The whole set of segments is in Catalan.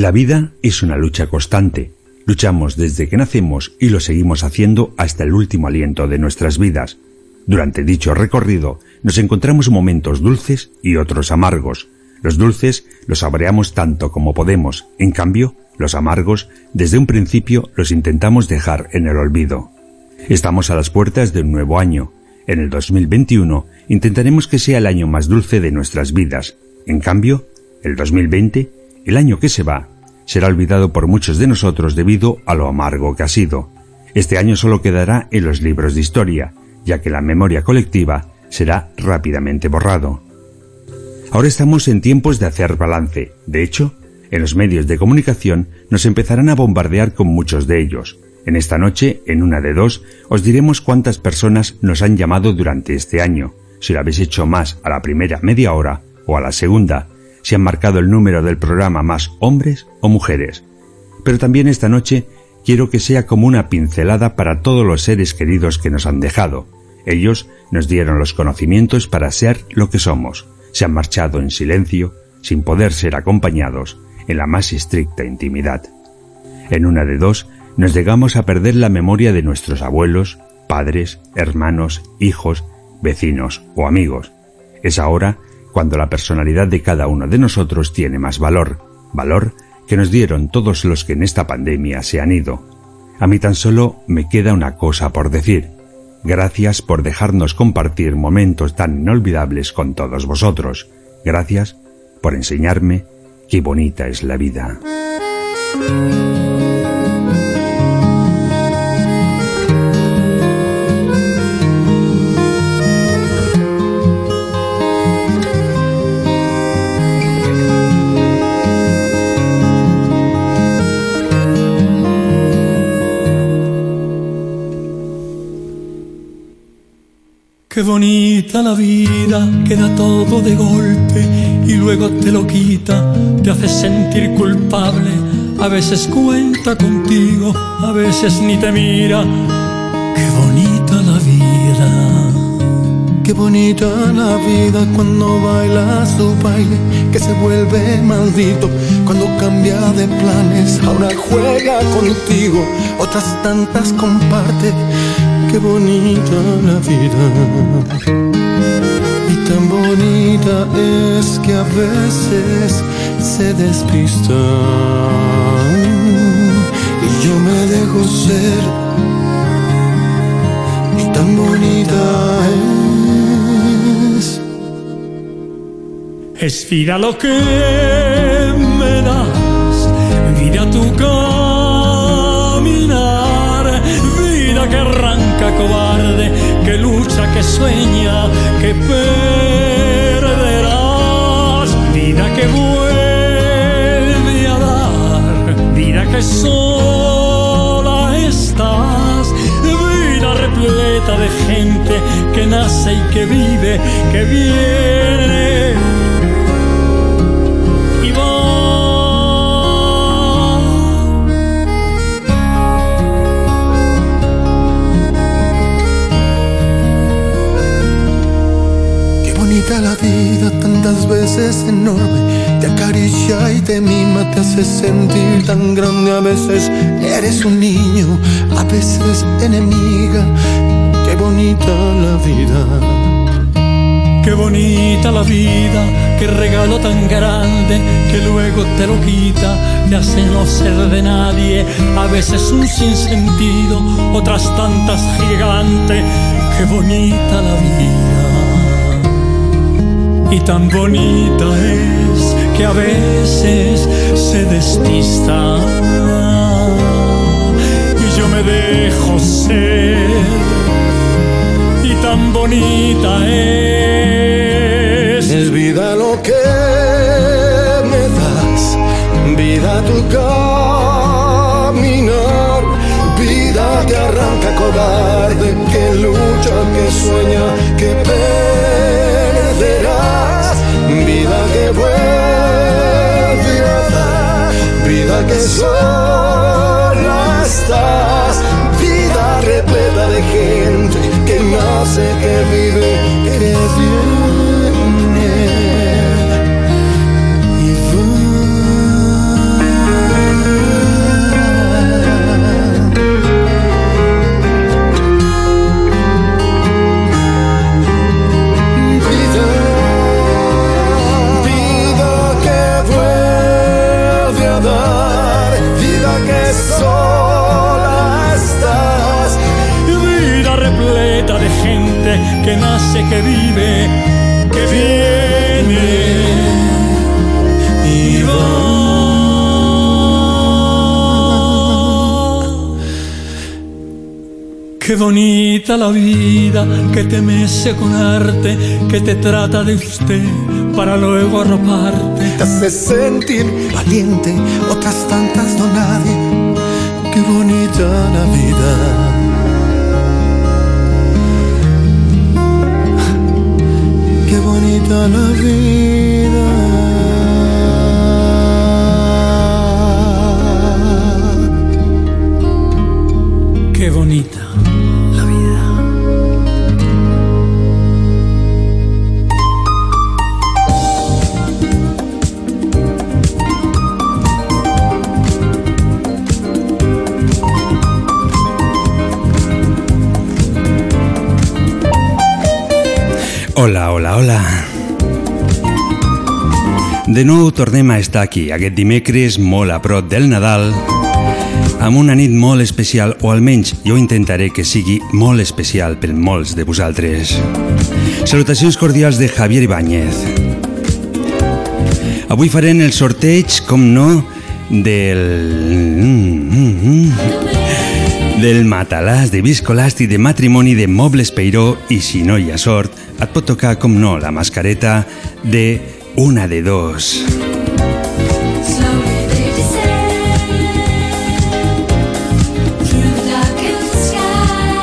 La vida es una lucha constante. Luchamos desde que nacemos y lo seguimos haciendo hasta el último aliento de nuestras vidas. Durante dicho recorrido nos encontramos momentos dulces y otros amargos. Los dulces los saboreamos tanto como podemos, en cambio, los amargos desde un principio los intentamos dejar en el olvido. Estamos a las puertas de un nuevo año. En el 2021 intentaremos que sea el año más dulce de nuestras vidas. En cambio, el 2020, el año que se va, será olvidado por muchos de nosotros debido a lo amargo que ha sido. Este año solo quedará en los libros de historia, ya que la memoria colectiva será rápidamente borrado. Ahora estamos en tiempos de hacer balance. De hecho, en los medios de comunicación nos empezarán a bombardear con muchos de ellos. En esta noche, en una de dos, os diremos cuántas personas nos han llamado durante este año, si lo habéis hecho más a la primera media hora o a la segunda, si han marcado el número del programa más hombres o mujeres. Pero también esta noche quiero que sea como una pincelada para todos los seres queridos que nos han dejado. Ellos nos dieron los conocimientos para ser lo que somos. Se han marchado en silencio, sin poder ser acompañados, en la más estricta intimidad. En una de dos, nos llegamos a perder la memoria de nuestros abuelos, padres, hermanos, hijos, vecinos o amigos. Es ahora cuando la personalidad de cada uno de nosotros tiene más valor, valor que nos dieron todos los que en esta pandemia se han ido. A mí tan solo me queda una cosa por decir. Gracias por dejarnos compartir momentos tan inolvidables con todos vosotros. Gracias por enseñarme qué bonita es la vida. Qué bonita la vida, que da todo de golpe y luego te lo quita, te hace sentir culpable. A veces cuenta contigo, a veces ni te mira. Qué bonita la vida. Qué bonita la vida cuando baila su baile, que se vuelve maldito cuando cambia de planes. Ahora juega contigo, otras tantas comparte. Qué bonita la vida. Y tan bonita es que a veces se despista. Y yo me dejo ser. Y tan bonita es. Es vida lo que me das, vida tu caminar, que sueña, que perderás, vida que vuelve a dar, vida que sola estás, vida repleta de gente que nace y que vive, que viene vida, tantas veces enorme. Te acaricia y te mima, te hace sentir tan grande. A veces eres un niño, a veces enemiga. Qué bonita la vida. Qué bonita la vida, qué regalo tan grande que luego te lo quita, te hace no ser de nadie. A veces un sinsentido, otras tantas gigante. Qué bonita la vida. Y tan bonita es que a veces se despista. Y yo me dejo ser, y tan bonita es. Es vida lo que me das, vida tu caminar, vida que arranca cobarde, que lucha, que sueña, que perderás, vida que vuelve a dar, vida que sola estás, vida repleta de gente que nace, que vive, que viene que nace, que vive, que viene y va. Qué bonita la vida que te mece con arte, que te trata de usted para luego arroparte. Te hace sentir valiente, otras tantas no nadie. Qué bonita la vida. Bonita la vida. Hola, hola, hola. De nou tornem a estar aquí, aquest dimecres molt a prop del Nadal, amb una nit molt especial, o almenys jo intentaré que sigui molt especial per molts de vosaltres. Salutacions cordials de Javier Ibáñez. Avui farem el sorteig, com no, del... del matalàs de viscolàstic de matrimoni de Mobles Peiró i si no hi ha sort, et pot tocar, com no, la mascareta de una de dos. Slowly they descend through the darkened sky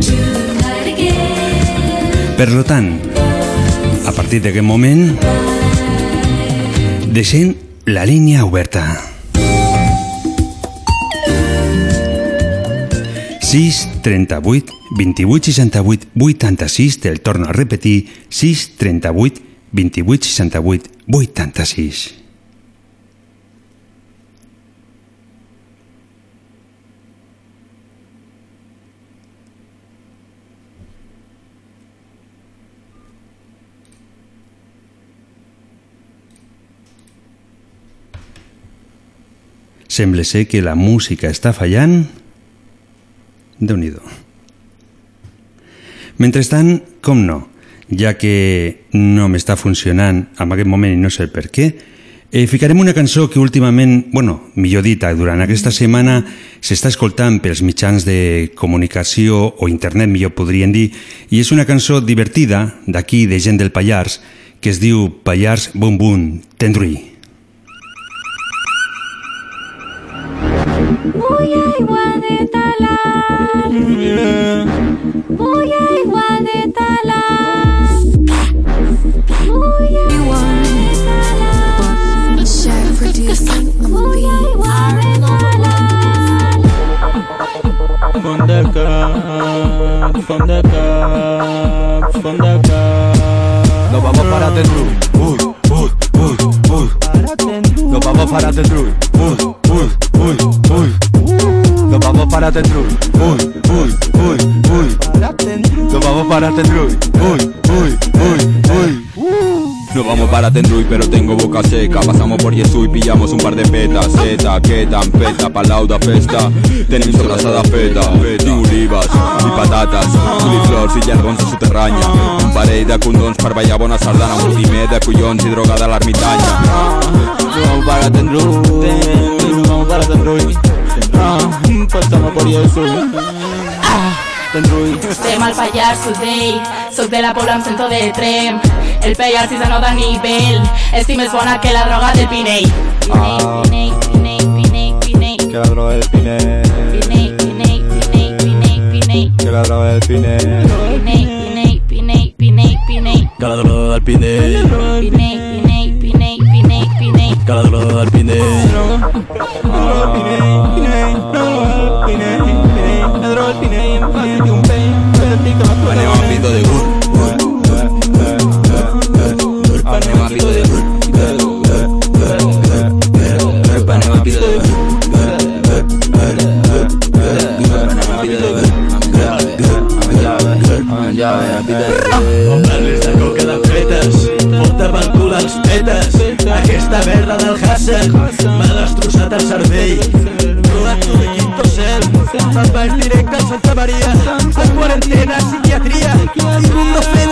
to the night again. Per lo tant, a partir d'aquest moment, deixem la línia oberta. 6 38 28 68 86 te'l torno a repetir 6 38 28 68 86 Sembla ser que la música està fallant. Déu nhi Mentrestant, com no, ja que no m'està funcionant en aquest moment i no sé per què, eh, ficarem una cançó que últimament, bueno, millor dit, durant aquesta setmana s'està escoltant pels mitjans de comunicació o internet, millor podrien dir, i és una cançó divertida d'aquí, de gent del Pallars, que es diu Pallars Bum Bum Tendruí. Voy a igual de talar. Voy a igual de talar. Voy a igual de talar. Share producing on the Voy a beat. igual de talar. From the cup, from the cup, from the cup. Nos vamos para Tendrú. Uy, uy, uy, uy. Nos vamos para Tendrú. Uy, uy, uy, uy. Nos vamos para Tendrú. Uy, uy, uy, uy. Nos vamos para Tendrú. Uy, uy, uy, uy. Nos vamos para Tendruy, pero tengo boca seca. Pasamos por Jesús y pillamos un par de petas. Zeta, que tan peta, pa' lauda festa. Tenim sobrassada feta, i olives, i patates, coliflors i llargons de soterranya. Un par parell de condons per ballar bona sardana, un primer de collons i drogada a l'ermitanya. Vamos para nos vamos para Tendrú. Ah, pasamos por eso. Ah, Tendrú. Estem al Pallars Sudell, soc de la Pobla amb centro de Trem. El Pallars és a nota nivell, estic més bona que la droga del Pinell. Ah. Pinell, Pinell, Pinell, Pinell, Que la droga del Pinel. Pinell, Pinell, Pinell, Pinell, Pinell, Que la droga del Pinel. Pinell, Pinell, Pinell, Pinell, Pinell, Que la droga del Pinel. Pinell, Pinell, Pinell, Pinell, Pinell. Que la droga del Pinel. Anem a pito de gur. Anem a pito de gur. Anem a pito de gur. Anem a pito de gur. Les de coca de fetes, cul els petes. Aquesta merda del Hassan m'ha destrossat el cervell. Rodat tu de quinto cel, se'n baix directe a Santa Maria. En quarantena, psiquiatria, i un no fer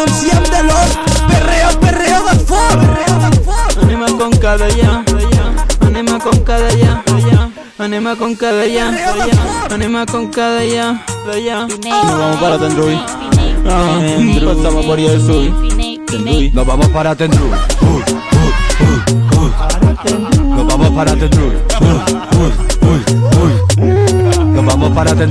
de l'or. Perreo, perreo de foc. Anem a Conca d'allà, anem a Conca d'allà, anem a Conca d'allà, anem a Conca d'allà. Nos vamos para Tendruy. Ah, pasamos por. Nos vamos para. Uy, uy, uy. Nos vamos. Nos vamos. Nos vamos.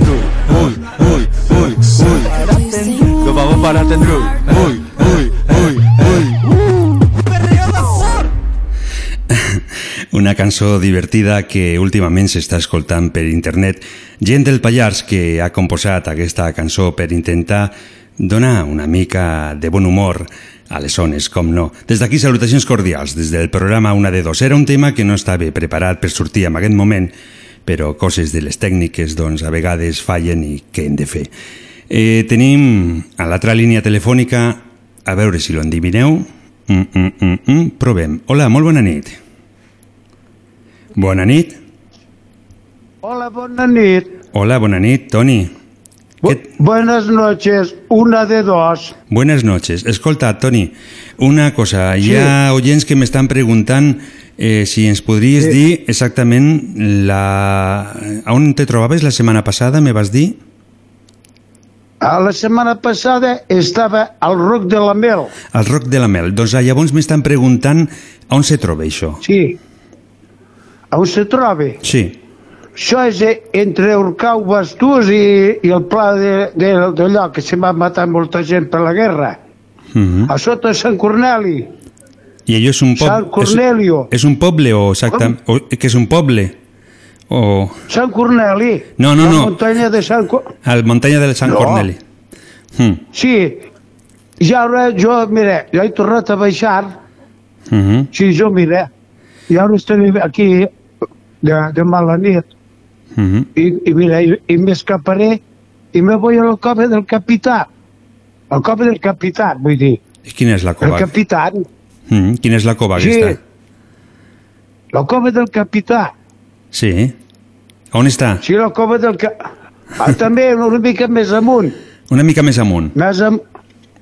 Una cançó divertida que últimament s'està escoltant per internet. Gent del Pallars que ha composat aquesta cançó per intentar donar una mica de bon humor a les zones, com no. Des d'aquí salutacions cordials, des del programa Una de Dos. Era un tema que no estava preparat per sortir en aquest moment, però coses de les tècniques doncs a vegades fallen i què hem de fer. Eh, tenim a l'altra línia telefònica, a veure si lo endivineu. Mm, mm, mm, mm, provem. Hola, molt bona nit. Bona nit. Hola, bona nit. Hola, bona nit, Toni. Bu buenas noches, una de dos. Buenas noches. Escolta, Toni, una cosa. Hi ha oients que m'estan preguntant eh, si ens podries Sí. dir exactament la... on te trobaves la setmana passada, me vas dir? A la setmana passada estava al Roc de la Mel. Al Roc de la Mel. Doncs ah, llavors m'estan preguntant on se troba això. Sí. On se troba? Sí. Això és entre Urcau Bastús i, i el pla de- de- d'allò que se va matar molta gent per la guerra. Mm A sota de Sant Corneli. I allò és un poble... Sant Cornelio. És, és un poble o exactament... O, que és un poble? O... Sant Corneli. No, no, la no. muntanya de Sant Corneli. Al muntanya de Sant No. Corneli. Mm. Sí. I ara jo, mira, jo he tornat a baixar Mm -hmm. Sí, jo, mira, i ara estaré aquí de, de mala nit Mm -hmm. i, i mira, i, i m'escaparé i me voy a la cova del capità. Al cova del capità, vull dir. I quina és la El cova? capità, Mm, quina és la cova sí, aquesta? la cova del capità. Sí. On està? Sí, la cova del capità. Ah, també una mica més amunt, Una mica més amunt. més, am,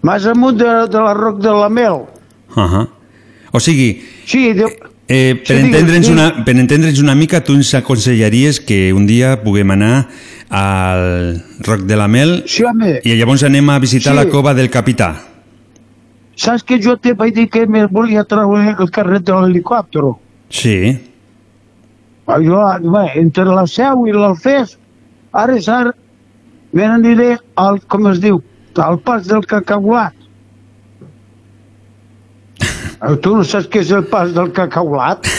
més amunt de, de la Roc de la Mel. Uh -huh. O sigui, Sí, de, eh, per, Sí, entendre'ns digues. una, per entendre'ns una mica, tu ens aconsellaries que un dia puguem anar al Roc de la Mel sí, home, i llavors anem a visitar Sí. la cova del capità. saps que jo te vaig dir que me volia treure el carret de l'helicòpter? Sí. Jo, bé, entre la seu i l'Alfés, ara és ara, me n'aniré al, com es diu, al pas del cacaulat. Eh, Tu no saps què és el pas del cacaulat?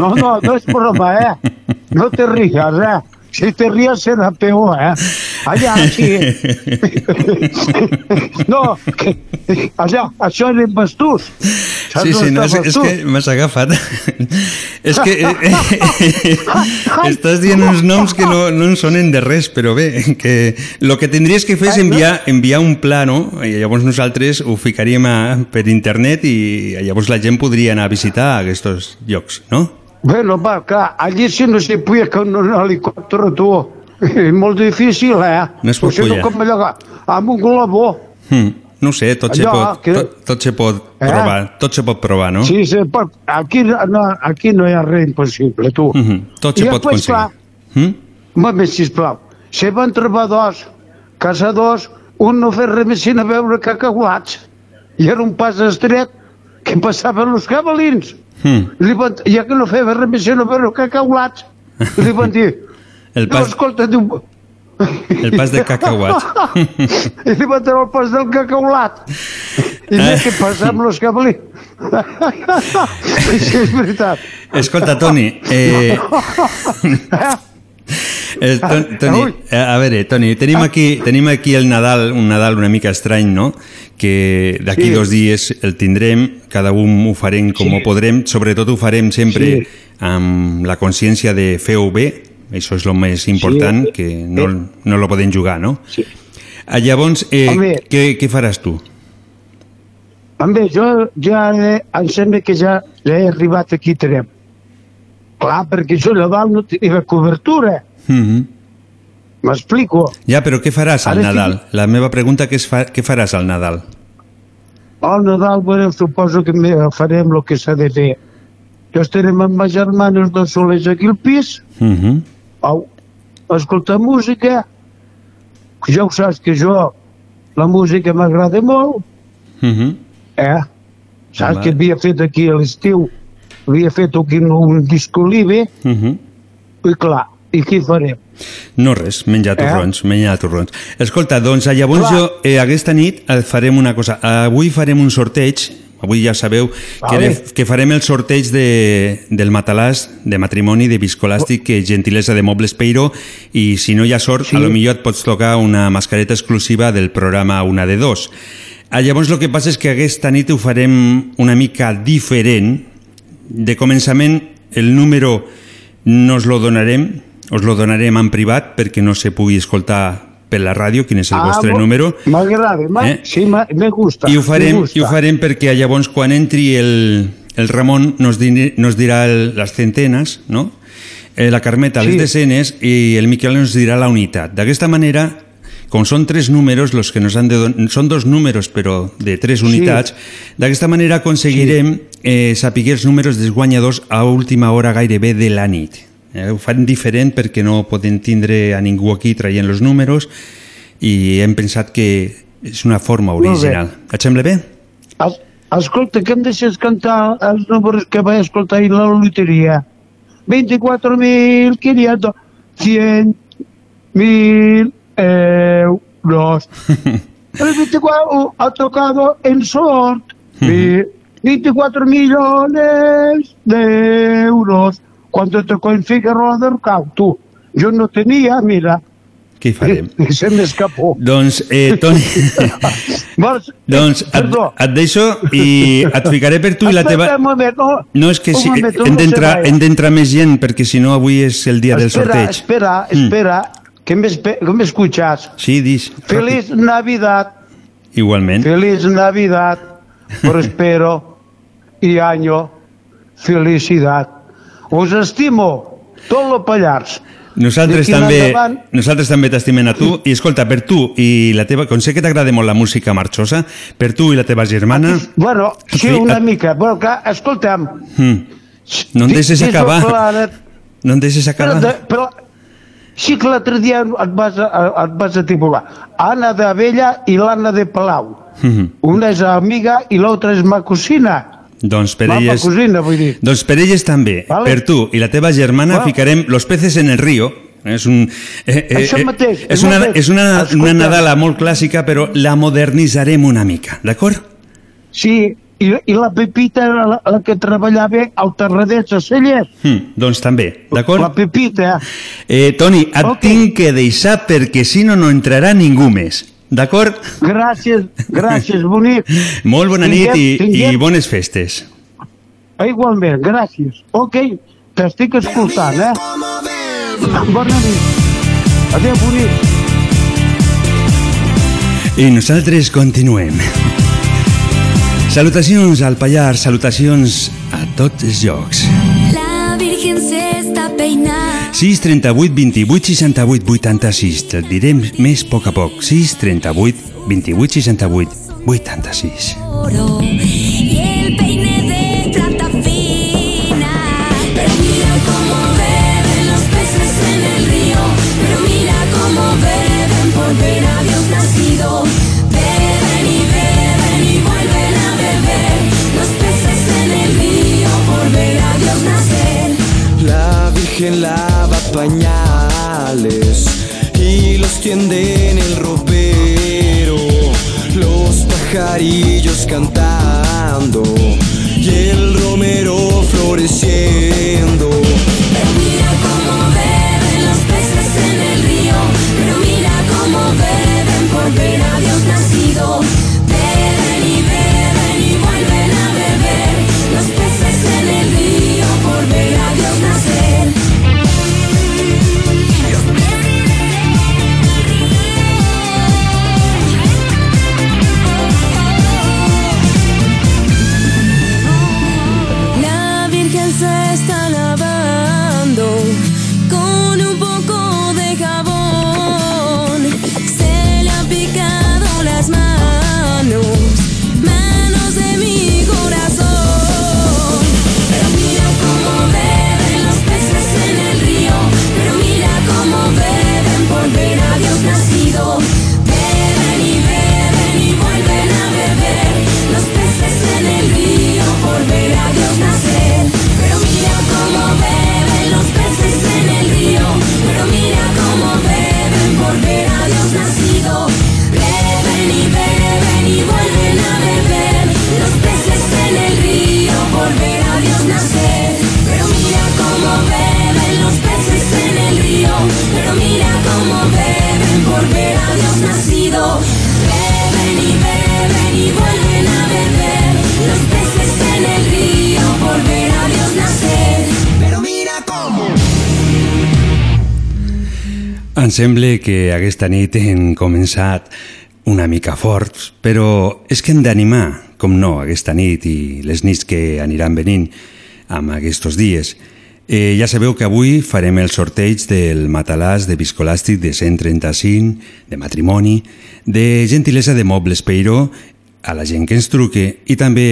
No, no, no és broma, eh? No te rías, eh? Si te rías serà peor, eh? Allà, sí. No, que, allà, això era en bastús. Saps Sí, sí, no, és, és que m'has agafat. és que eh, estàs dient uns noms que no, no en sonen de res, però bé, que el que tindries que fer és enviar, enviar un plano i llavors nosaltres ho ficaríem a, per internet i llavors la gent podria anar a visitar aquests llocs, no? Bueno, va, clar, allí si no se puja con un helicòpter, tu. És molt difícil, eh? No es pot sigui, pujar. com allò, amb un globó. Mm. No sé, tot se Allò pot, que- tot, tot se pot Eh? provar, tot se pot provar, no? Sí, se pot. Aquí, no, aquí no hi ha res impossible, tu. Mhm, Tot se I pot després, aconseguir. clar, Mm? Home, sisplau, se van trobar dos caçadors, un no fer res més sinó veure cacahuats. I era un pas estret que passaven els cavalins. Mm. Li van, ja que no feia res més sinó veure cacahuats, i li van dir, El no, pas, escolta, diu, el pas de cacauats. i li van treure el pas del cacaulat. I Eh. què passa amb els cavalins. sí, és veritat. Escolta, Toni, eh, eh, Ton- Toni, a veure, Toni, tenim aquí, tenim aquí el Nadal, un Nadal una mica estrany, no? Que d'aquí Sí. dos dies el tindrem, cada un ho farem com Sí. ho podrem, sobretot ho farem sempre Sí. amb la consciència de fer-ho bé, això és el més important, Sí. que no, no lo podem jugar, no? Sí. Ah, Llavors, eh, Home. què, què faràs tu? Home, jo ja he, em sembla que ja, he arribat aquí Trem. Clar, perquè jo dalt no tenia cobertura. Mhm. M'explico. Ja, però què faràs al Ara estic- Nadal? La meva pregunta que és fa, què faràs al Nadal? Al Nadal, bueno, suposo que farem el que s'ha de fer. Jo estarem amb ma germana, els dos solers aquí al pis, Mhm. au, a escoltar música. Ja ho saps que jo, la música m'agrada molt, Mhm. eh? Saps Vale. que havia fet aquí a l'estiu, havia fet aquí un disco libre, Mhm. i clar, i què farem? No res, menjar Eh? torrons, menjar torrons. Escolta, doncs llavors Clar. jo eh, aquesta nit eh, farem una cosa. Avui farem un sorteig, avui ja sabeu que, Vale. de, que farem el sorteig de, del matalàs de matrimoni de Viscolàstic, que gentilesa de Mobles Peiro, i si no hi ha sort, Sí. a lo millor et pots tocar una mascareta exclusiva del programa Una de Dos. Ah, llavors el que passa és que aquesta nit ho farem una mica diferent. De començament, el número no us lo donarem, us lo donarem en privat perquè no se pugui escoltar per la ràdio quin és el vostre bo- número. M'agrada, Eh? sí, me gusta. I ho farem, gusta. i ho farem perquè llavors quan entri el, el Ramon nos, di, nos dirà el, les centenes, no? Eh, la Carmeta les Sí. desenes i el Miquel nos dirà la unitat. D'aquesta manera, com són tres números, los que nos han de don... són dos números però de tres Sí. unitats, d'aquesta manera aconseguirem eh, saber els números dels guanyadors a última hora gairebé de la nit. Eh, ho fan diferent perquè no podem tindre a ningú aquí traient els números i hem pensat que és una forma original. Et sembla bé? Es, escolta, que em deixes cantar els números que vaig escoltar ahir la loteria. 24.500, 100.000 euros. El 24 ha tocado en sort. Mi- 24 millones de euros. Cuando tocó en Figueroa del Cau, tú. Yo no tenía, mira, Què hi farem? se me escapó. doncs, eh, Toni, doncs et, et deixo i et ficaré per tu i la teva... moment, no. No, és que sí, moment, hem d'entrar més gent perquè si no avui és el dia del espera, sorteig. espera, Mm. espera, espe- que me escuchas. Sí, dis. Feliz Navidad, Igualment. feliz Navidad, prospero y año, felicidad. Us estimo, tot lo Pallars. Nosaltres també, endavant- nosaltres també t'estimem a tu i escolta, per tu i la teva, com sé que t'agrada molt la música marxosa, per tu i la teva germana, Bueno, sí, Sí, una et- mica. Bueno, clar, escolta'm. mm, no em deixes acabar, no em deixes Però, acabar. de, però sí que l'altre dia et vas, a, et vas atipular. Anna d'Abella i l'Anna de Palau. Mhm. Una és amiga i l'altra és ma cosina. Doncs per Ma, ma elles, cosina, vull dir. doncs per elles també, Vale. per tu i la teva germana Bueno. ficarem Los peces en el río. És, un, eh, eh, Això eh, mateix, és, una, mateix. és una, Escolta. una Nadala molt clàssica, però la modernitzarem una mica, d'acord? Sí, i, i la Pepita era la, la que treballava al Terradets a Cellers. Mm, doncs també, d'acord? La Pepita. Eh, Toni, et Ok. tinc que deixar perquè si no, no entrarà ningú més. D'acord? Gràcies, gràcies, bonic. Molt bona nit i, Tinguem- i bones festes. Igualment, gràcies. Ok, t'estic escoltant, eh? Bona nit. Adéu, bonic. I nosaltres continuem. Salutacions al Pallar, salutacions a tots els llocs. La Virgen se está 6 38 28 68 86. Et direm més a poc a poc. 6 38 28 68 86. pañales y los tienden el ropero, los pajarillos cantando y el romero floreciendo. Em sembla que aquesta nit hem començat una mica forts, però és que hem d'animar, com no, aquesta nit i les nits que aniran venint amb aquests dies. Eh, ja sabeu que avui farem el sorteig del matalàs de viscolàstic de 135, de matrimoni, de gentilesa de mobles Peiró, a la gent que ens truque i també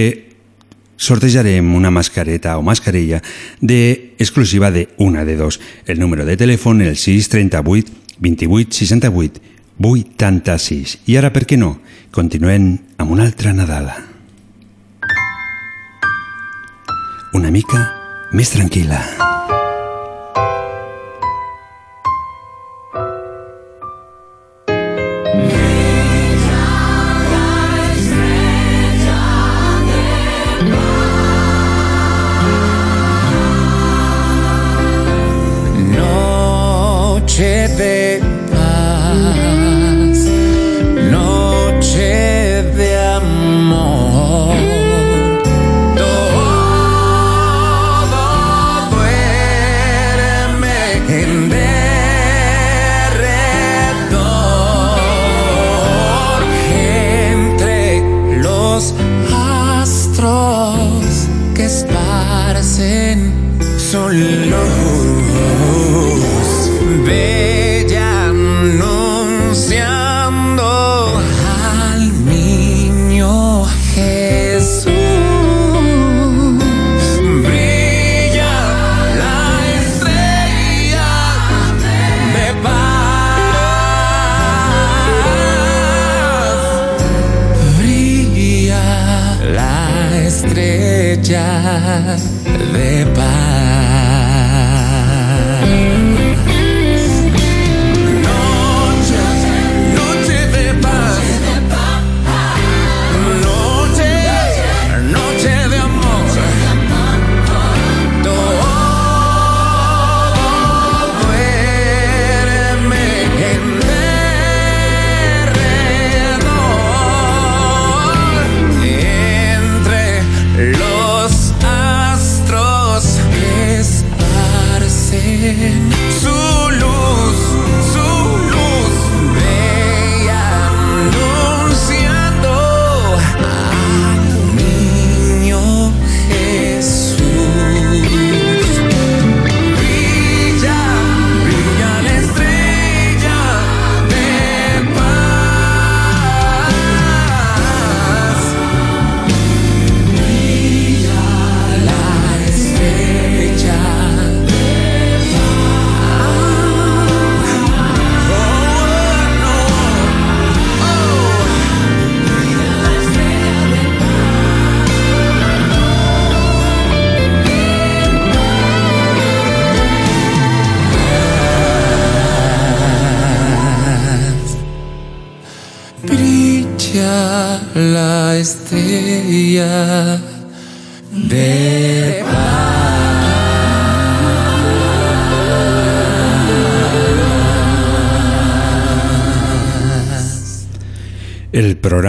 sortejarem una mascareta o mascarella de exclusiva de una de dos. El número de telèfon, el 638 28 68 86. I ara, per què no, continuem amb una altra Nadala. Una mica més tranquil·la.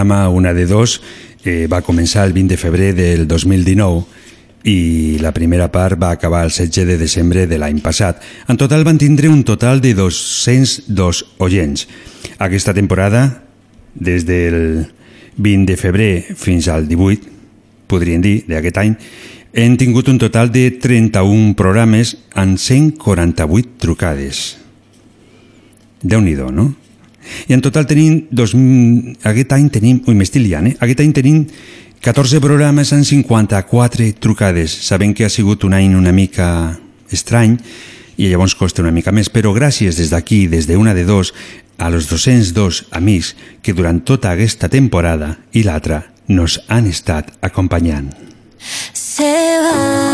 Programa Una de Dos eh, va començar el 20 de febrer del 2019 i la primera part va acabar el 16 de desembre de l'any passat. En total van tindre un total de 202 oients. Aquesta temporada, des del 20 de febrer fins al 18, podríem dir, d'aquest any, hem tingut un total de 31 programes amb 148 trucades. déu nhi no? I en total tenim, dos, aquest any tenim, ui, m'estic liant, eh? Aquest any tenim 14 programes amb 54 trucades. Sabem que ha sigut un any una mica estrany i llavors costa una mica més, però gràcies des d'aquí, des de una de dos, a los 202 amics que durant tota aquesta temporada i l'altra nos han estat acompanyant. Se va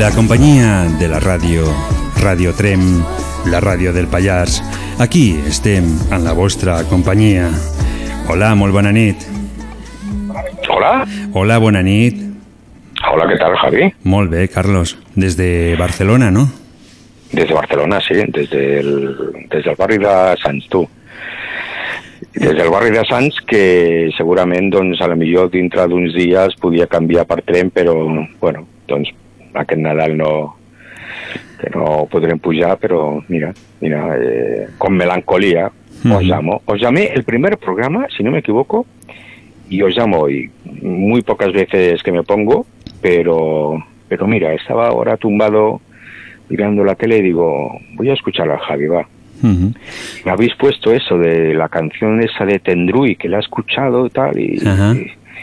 La companyia de la ràdio, Radio Trem, la ràdio del Pallars. Aquí estem en la vostra companyia. Hola, molt bona nit. Hola. Hola, bona nit. Hola, què tal, Javi? Molt bé, Carlos. Des de Barcelona, no? Des de Barcelona, sí. Des del, des del barri de Sants, tu. Des del barri de Sants, que segurament, doncs, a la millor dintre d'uns dies podia canviar per tren, però, bueno, doncs, aquest Nadal no, que no podrem pujar, però mira, mira, eh, con melancolía mm. os llamo. Os llamé el primer programa, si no me equivoco, y os llamo hoy. Muy pocas veces que me pongo, pero, pero mira, estaba ahora tumbado mirando la tele y digo, voy a escuchar a Javi, va. Me habéis puesto eso de la canción esa de Tendrui, que la he escuchado y tal, y,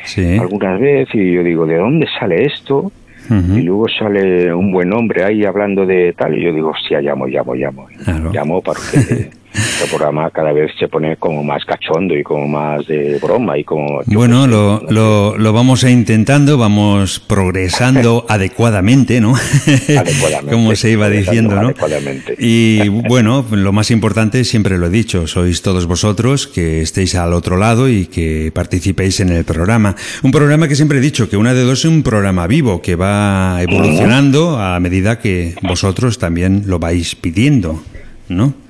sí. algunas veces, y yo digo, ¿de dónde sale esto? Y luego sale un buen hombre ahí hablando de tal, y yo digo, hostia, llamo, llamo, llamo. Claro. Llamo porque este programa cada vez se pone como más cachondo y como más de broma y como... Bueno, lo, lo, lo vamos a intentando, vamos progresando adecuadamente, ¿no? Adecuadamente, como se iba diciendo, ¿no? adecuadamente. Y bueno, lo más importante, siempre lo he dicho, sois todos vosotros que estéis al otro lado y que participéis en el programa. Un programa que siempre he dicho que una de dos es un programa vivo que va evolucionando a medida que vosotros también lo vais pidiendo, ¿no?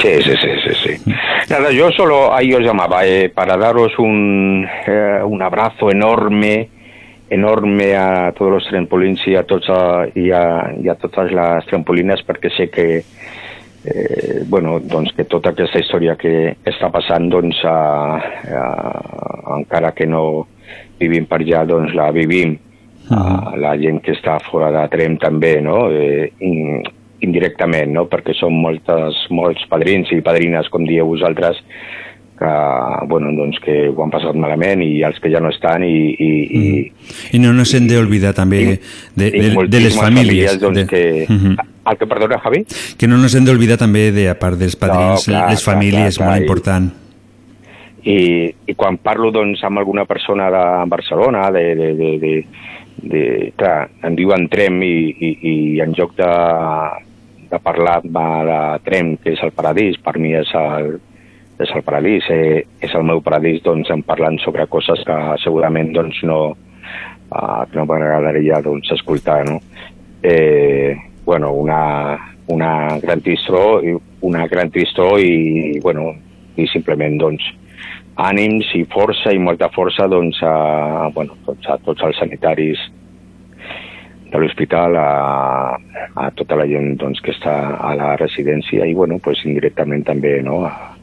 Sí, sí, sí, sí, sí. Nada, yo solo ahí os llamaba eh, para daros un, eh, un abrazo enorme, enorme a todos los trampolins y a, tots, a, i a, totes les trampolines perquè sé que eh, bueno, doncs que tota aquesta història que està passant doncs a, a, encara que no vivim per allà doncs la vivim a la gent que està fora de Trem també, no? Eh, indirectament, no? perquè són moltes, molts padrins i padrines, com dieu vosaltres, que, bueno, doncs que ho han passat malament i els que ja no estan i... i, i Y no nos hem de olvidar també de, de, i de les moltíssimes famílies. doncs, de- que... Mhm. El que perdona, Javi? Que no nos hem d'oblidar també, de, a part dels padrins, No, clar, les clar, famílies, clar, clar, molt i- important. I, i quan parlo doncs, amb alguna persona de Barcelona, de, de, de, de, de, clar, em diuen Trem i, i, i en lloc de, de parlar de, Trem, que és el paradís, per mi és el, és el paradís, eh, és el meu paradís, doncs em parlant sobre coses que segurament doncs, no, que no m'agradaria doncs, escoltar, no? Eh, bueno, una, una gran tristor, i- una gran tristor i, bueno, i simplement, doncs, ànims i força i molta força doncs, a, bueno, doncs, a tots els sanitaris de l'hospital, a, a tota la gent doncs, que està a la residència i bueno, pues, indirectament també no? a,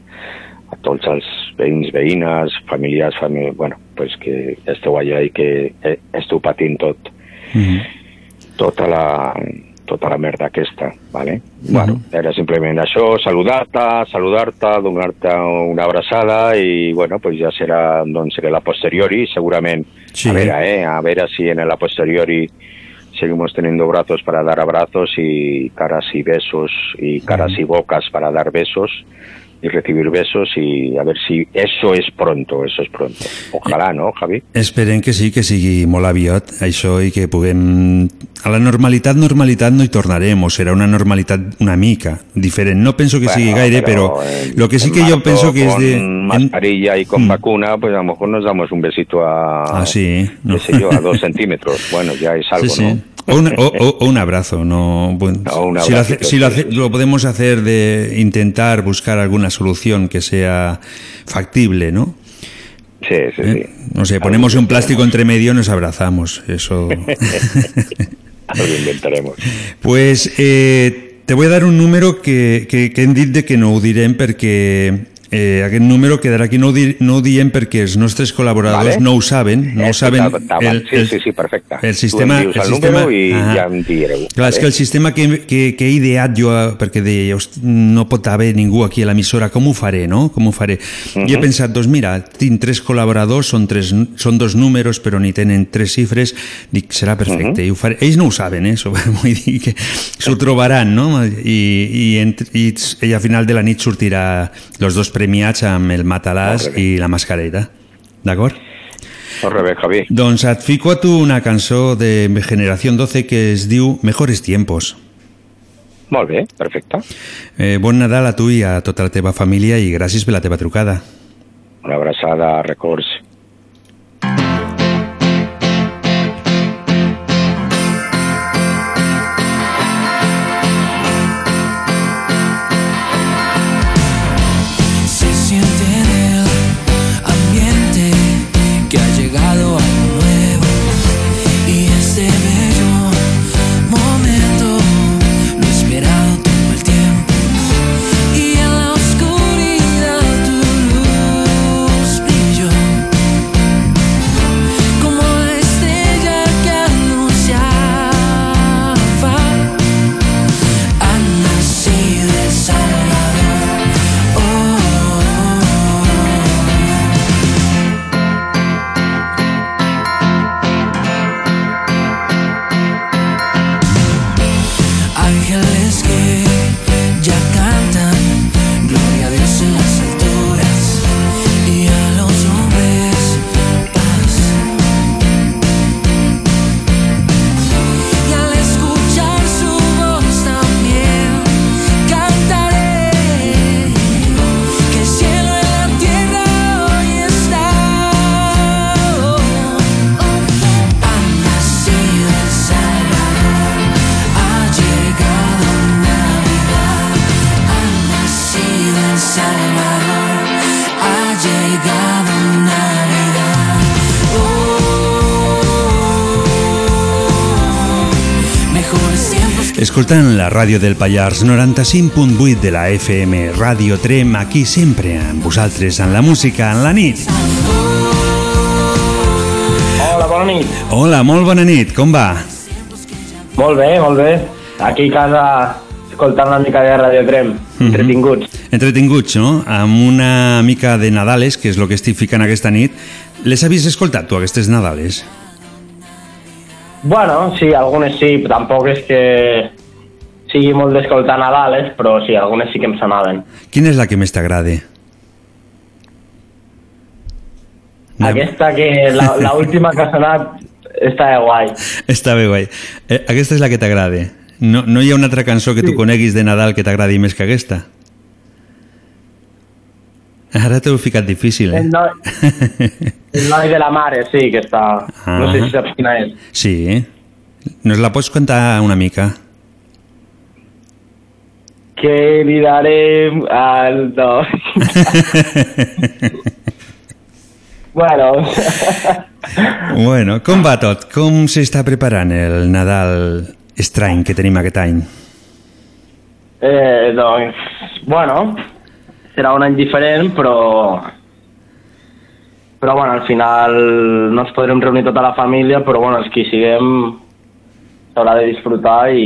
a tots els veïns, veïnes, familiars, famí bueno, pues, que esteu allà i que eh, esteu patint tot, tota la, tota la merda aquesta, ¿vale? Bueno, era simplement això, saludar-te, saludar-te, donar-te una abraçada i, bueno, pues ja serà, doncs, serà la posteriori, segurament. Sí. A veure, eh, a veure si en la posteriori seguimos teniendo brazos para dar abrazos y caras y besos y caras y bocas para dar besos y recibir besos y a ver si eso es pronto, eso es pronto. Ojalá, ¿no, Javi? Esperem que sí, que sigui molt aviat això i que puguem... A la normalitat, normalitat no hi tornarem, o serà una normalitat una mica diferent. No penso que sigui Bueno, gaire, però, en- lo que sí que yo marzo, penso que es con de... en- mascarilla y con vacuna, pues a lo mejor nos damos un besito a, Ah, sí, no. qué sé yo, a dos centímetros. Bueno, ya es algo, Sí, sí. ¿no? O, un, o- o- o un abrazo, no. bueno, No, un si lo, hace- abracito, si lo, sí, hace- lo podemos hacer de intentar buscar alguna solución que sea factible, ¿no? Sí, sí, ¿Eh? No sé, ponemos un plástico entre medio y nos abrazamos. Eso. Algo inventaremos. Pues eh, te voy a dar un número que, que, que hem dit de que no ho direm perquè eh, aquest número quedarà aquí, no ho, dir, no ho diem perquè els nostres col·laboradors Vale. no ho saben, no ho saben. El, sí, sí, sí, perfecte. el sistema- Tu em dius el el, sistema- número i Ah. ja em direu. Clar, és que el sistema que, que, que he ideat jo, eh, perquè deia, "Host, no pot haver ningú aquí a l'emissora, com ho faré, no? Com ho faré? I he Mhm. pensat, doncs mira, tinc tres col·laboradors, són, tres, són dos números, però ni tenen tres xifres, dic, serà perfecte, i ho faré. Ells no ho saben, eh? Això, vull dir que s'ho trobaran, no? I, i, entre, i, i a final de la nit sortirà els dos premiats amb el matalàs i la mascareta. D'acord? Molt bé, Javi. Doncs et fico a tu una cançó de Generación 12 que es diu Mejores Tiempos. Molt bé, perfecte. Eh, bon Nadal a tu i a tota la teva família i gràcies per la teva trucada. Una abraçada, records. La ràdio del Pallars 95.8 de la FM Ràdio Trem, aquí sempre amb vosaltres, en la música, en la nit. Hola, bona nit. Hola, molt bona nit, com va? Molt bé, molt bé. Aquí a casa escoltant una mica de Radio Trem, entretinguts. Entretinguts, no? Amb una mica de Nadales, que és el que estic ficant aquesta nit. Les havies escoltat, tu, aquestes Nadales? Bueno, sí, algunes sí, tampoc és que sigui molt d'escoltar Nadales, però sí, algunes sí que em sonaven. Quina és la que més t'agrada? Aquesta que la, la última que ha sonat està de guai. Està bé guai. Eh, aquesta és la que t'agrada. No, no hi ha una altra cançó que tu coneguis de Nadal que t'agradi més que aquesta? Ara t'ho he ficat difícil, eh? El noi, el noi de la mare, sí, que està... No sé si saps quina és. Sí. Nos la pots contar una mica? Que li darem al dos. bueno, Bueno, com va tot? Com s'està preparant el Nadal estrany que tenim aquest any? eh, doncs, bueno, serà un any diferent, però... Però, bueno, al final no ens podrem reunir tota la família, però, bueno, els que hi siguem s'haurà de disfrutar i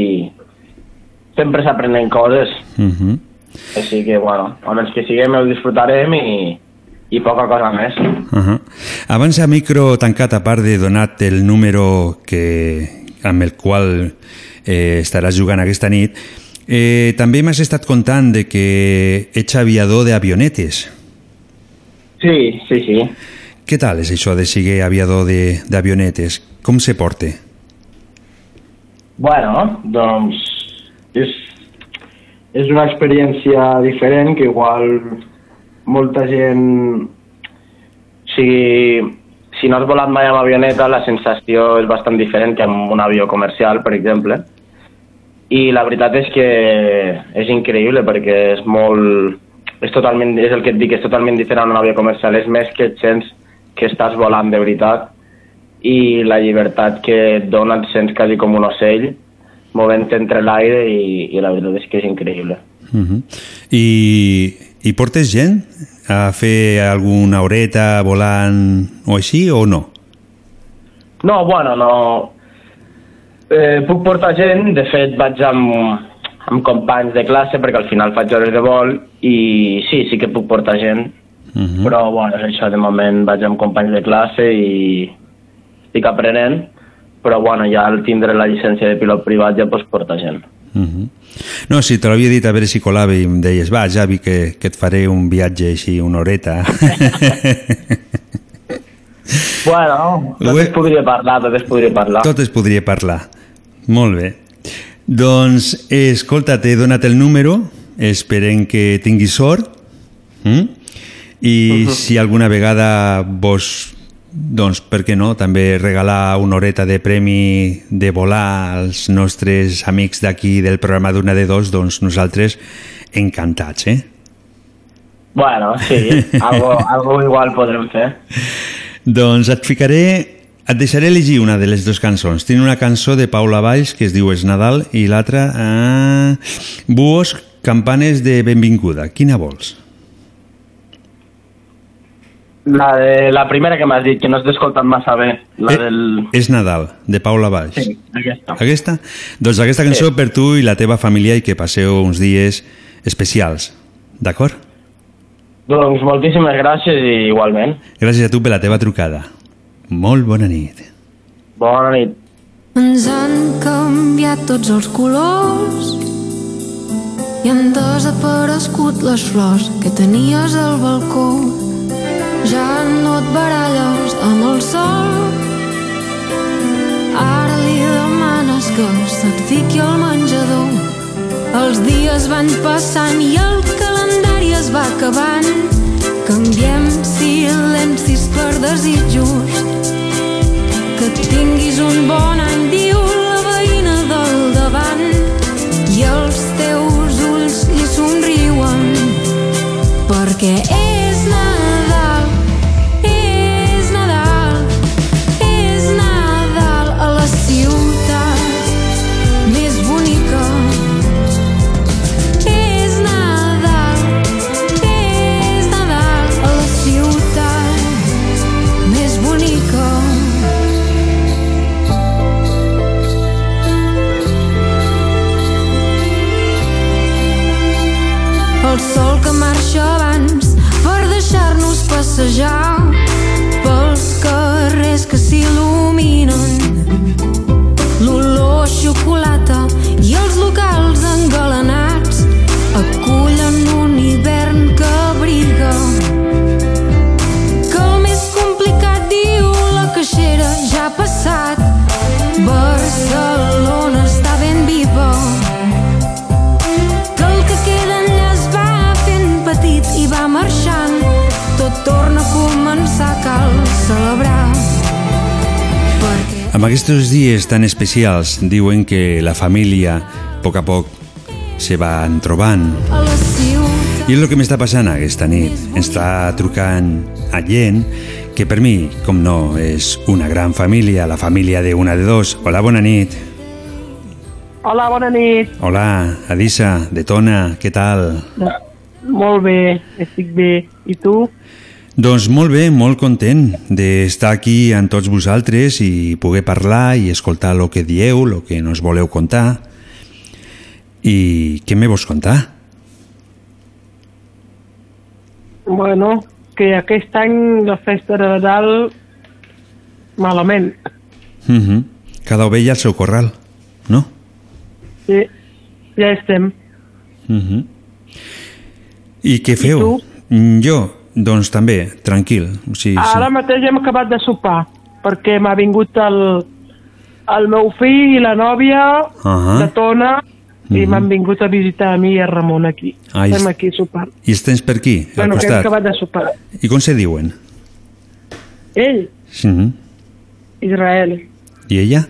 sempre s'aprenen coses. Uh -huh. Així que, bueno, els que siguem ho disfrutarem i, i poca cosa més. Uh -huh. Abans a micro tancat, a part de donar-te el número que, amb el qual eh, estaràs jugant aquesta nit, eh, també m'has estat contant de que ets aviador d'avionetes. Sí, sí, sí. Què tal és això de ser aviador de- d'avionetes? Com se porta? Bueno, doncs és, és una experiència diferent que igual molta gent... Sigui, si no has volat mai amb avioneta, la sensació és bastant diferent que amb un avió comercial, per exemple. I la veritat és que és increïble perquè és molt... És, totalment, és el que et dic, és totalment diferent a un avió comercial. És més que et sents que estàs volant de veritat i la llibertat que et dona et sents quasi com un ocell movent entre l'aire i, i la veritat és que és increïble. Uh -huh. I, I portes gent a fer alguna horeta volant o així o no? No, bueno, no... Eh, puc portar gent, de fet vaig amb, amb companys de classe perquè al final faig hores de vol i sí, sí que puc portar gent, Uh -huh. però bueno, això, de moment vaig amb companys de classe i estic aprenent, però bueno, ja al tindre la llicència de pilot privat ja pots portar gent. Uh -huh. No, si te l'havia dit a veure si colava i em deies, va, Javi, que, que et faré un viatge així, una horeta. Bueno, tot es podria parlar, tot es podria parlar. Tot es podria parlar. Molt bé. Doncs, escolta, t'he donat el número, esperem que tinguis sort, mm? i si alguna vegada vos, doncs, per què no, també regalar una horeta de premi de volar als nostres amics d'aquí del programa d'una de dos, doncs nosaltres encantats, eh? Bueno, sí, algo, algo igual podrem fer. Doncs et ficaré... Et deixaré elegir una de les dues cançons. Tinc una cançó de Paula Valls que es diu És Nadal i l'altra eh, Buos, campanes de benvinguda. Quina vols? La, de, la primera que m'has dit, que no has escoltat massa bé, la del... És Nadal, de Paula Valls. Sí, aquesta. Aquesta? Doncs aquesta cançó per tu i la teva família i que passeu uns dies especials. D'acord? Doncs moltíssimes gràcies i igualment. Gràcies a tu per la teva trucada. Molt bona nit. Bona nit. Ens han canviat tots els colors i han desaparegut les flors que tenies al balcó. Ja no et baralles amb el sol. Ara li demanes que se't fiqui al menjador. Els dies van passant i el calendari es va acabant. Canviem silencis per desitjos. Que tinguis un bon any, diu la veïna del davant. I els teus ulls li somriuen. Perquè és seja Amb aquests dies tan especials diuen que la família a poc a poc se van trobant. I és el que m'està passant aquesta nit. Està trucant a gent que per mi, com no, és una gran família, la família de una de dos. Hola, bona nit. Hola, bona nit. Hola, Adisa, de Tona, què tal? Molt bé, estic bé. I tu? Doncs molt bé, molt content d'estar aquí amb tots vosaltres i poder parlar i escoltar el que dieu, el que nos voleu contar. I què me vols contar? Bueno, que aquest any la festa de Nadal malament. Uh -huh. Cada ovella al seu corral, no? Sí, ja estem. Uh -huh. I què feu? Mm, Jo, doncs també, tranquil. O sigui, Ara mateix hem acabat de sopar, perquè m'ha vingut el, el meu fill i la nòvia Ahà. de Tona i Mhm. m'han vingut a visitar a mi i a Ramon aquí. Ah, i Estem est- aquí sopant. I els tens per aquí, al Bueno, que hem costat. acabat de sopar. I com se diuen? Ell, Uh -huh. Israel. I ella?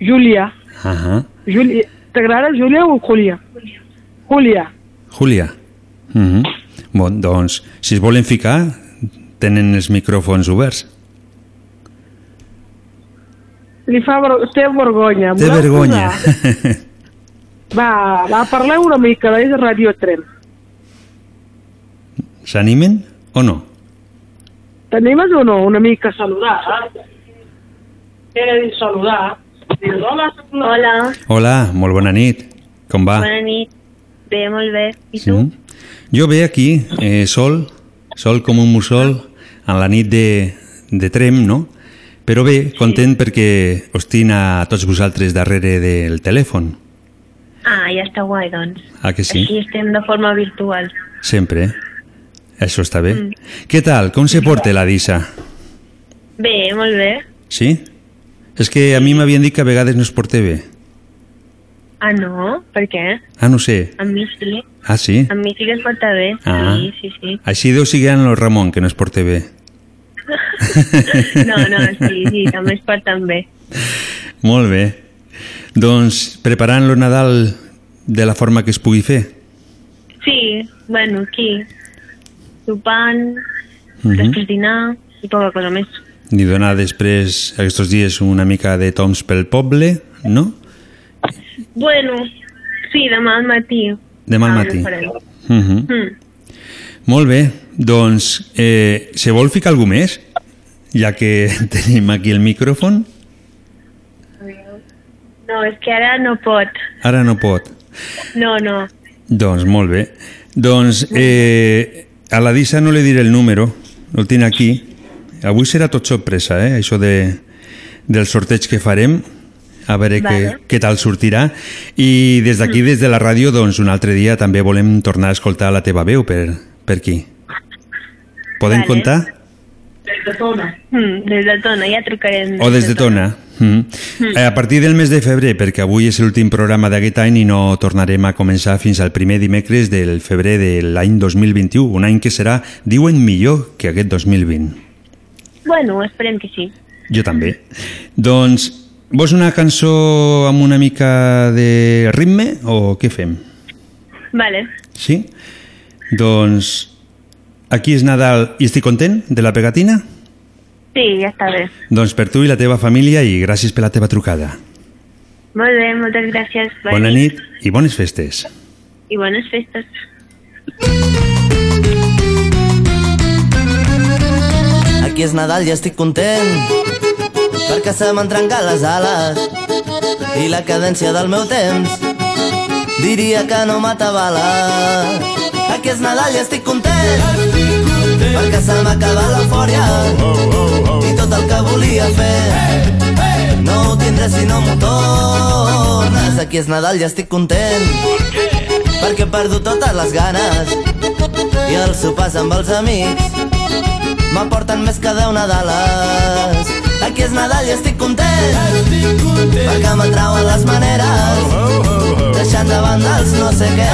Júlia. Uh -huh. Júlia. T'agrada Júlia o Júlia? Júlia. Júlia. Uh -huh. Bon, doncs, si es volen ficar, tenen els micròfons oberts. Li fa ver... té vergonya. Té vergonya. Va, va, parleu una mica, és Radio Trem. S'animen o no? T'animes o no una mica a saludar? Eh? De dir saludar? Hola, Hola, molt bona nit. Com va? bona nit. Bé, molt bé. I Sí. Jo ve aquí, eh, sol, sol com un mussol, en la nit de, de Trem, no? Però bé, content perquè us tinc a tots vosaltres darrere del telèfon. Ah, ja està guai, doncs. Ah, que sí? Així estem de forma virtual. Sempre. eh? Això està bé. Mm. Què tal? Com se porta la Disa? Bé, molt bé. Sí? És que a mi m'havien dit que a vegades no es porta bé. Ah, no? Per què? Ah, no sé. Amb mi sí. Ah, sí? Amb mi sí que es porta bé. Ah. Sí, sí, sí. Així deu seguir en el Ramon, que no es porta bé. No, no, sí, sí, també es porten bé. Molt bé. Doncs preparant lo Nadal de la forma que es pugui fer. Sí, bueno, aquí. Sopant, Mhm. després dinar i poca cosa més. Ni donar després, aquests dies, una mica de toms pel poble, no? Bueno, sí, demà al matí. Demà al Ah, matí. Uh -huh. Mm. Molt bé, doncs, eh, se vol ficar algú més? Ja que tenim aquí el micròfon, No, és que ara no pot. ara no pot. No, no. Doncs molt bé. Doncs eh, a la Disa no li diré el número, el tinc aquí. Avui serà tot sorpresa, eh? això de, del sorteig que farem, a veure Vale. què, què tal sortirà. I des d'aquí, des de la ràdio, doncs un altre dia també volem tornar a escoltar la teva veu per, per aquí. Podem Vale. comptar? Des de Tona. Mm, des de Tona, ja trucarem. O des de Tona. Mm. Eh, A partir del mes de febrer, perquè avui és l'últim programa d'aquest any i no tornarem a començar fins al primer dimecres del febrer de l'any 2021, un any que serà, diuen, millor que aquest 2020. Bueno, esperem que sí. Jo també. Doncs, vols una cançó amb una mica de ritme o què fem? Vale. Sí? Doncs, aquí és Nadal i estic content de la pegatina? Sí, ja està bé. Doncs per tu i la teva família i gràcies per la teva trucada. Molt bé, moltes gràcies. Bona nit i bones festes. I bones festes. Aquí és Nadal i estic content perquè se m'han trencat les ales i la cadència del meu temps diria que no m'atabala Aquí és Nadal i estic content, estic content. perquè se m'ha acabat l'eufòria oh, oh, oh. i tot el que volia fer hey, hey. no ho tindré si no m'ho tornes. Aquí és Nadal i estic content perquè he perdut totes les ganes i els sopars amb els amics m'aporten més que deu Nadales. Aquí és Nadal i estic content, estic content. perquè m'atrauen les maneres, oh, oh, oh, oh. deixant de banda els no sé què,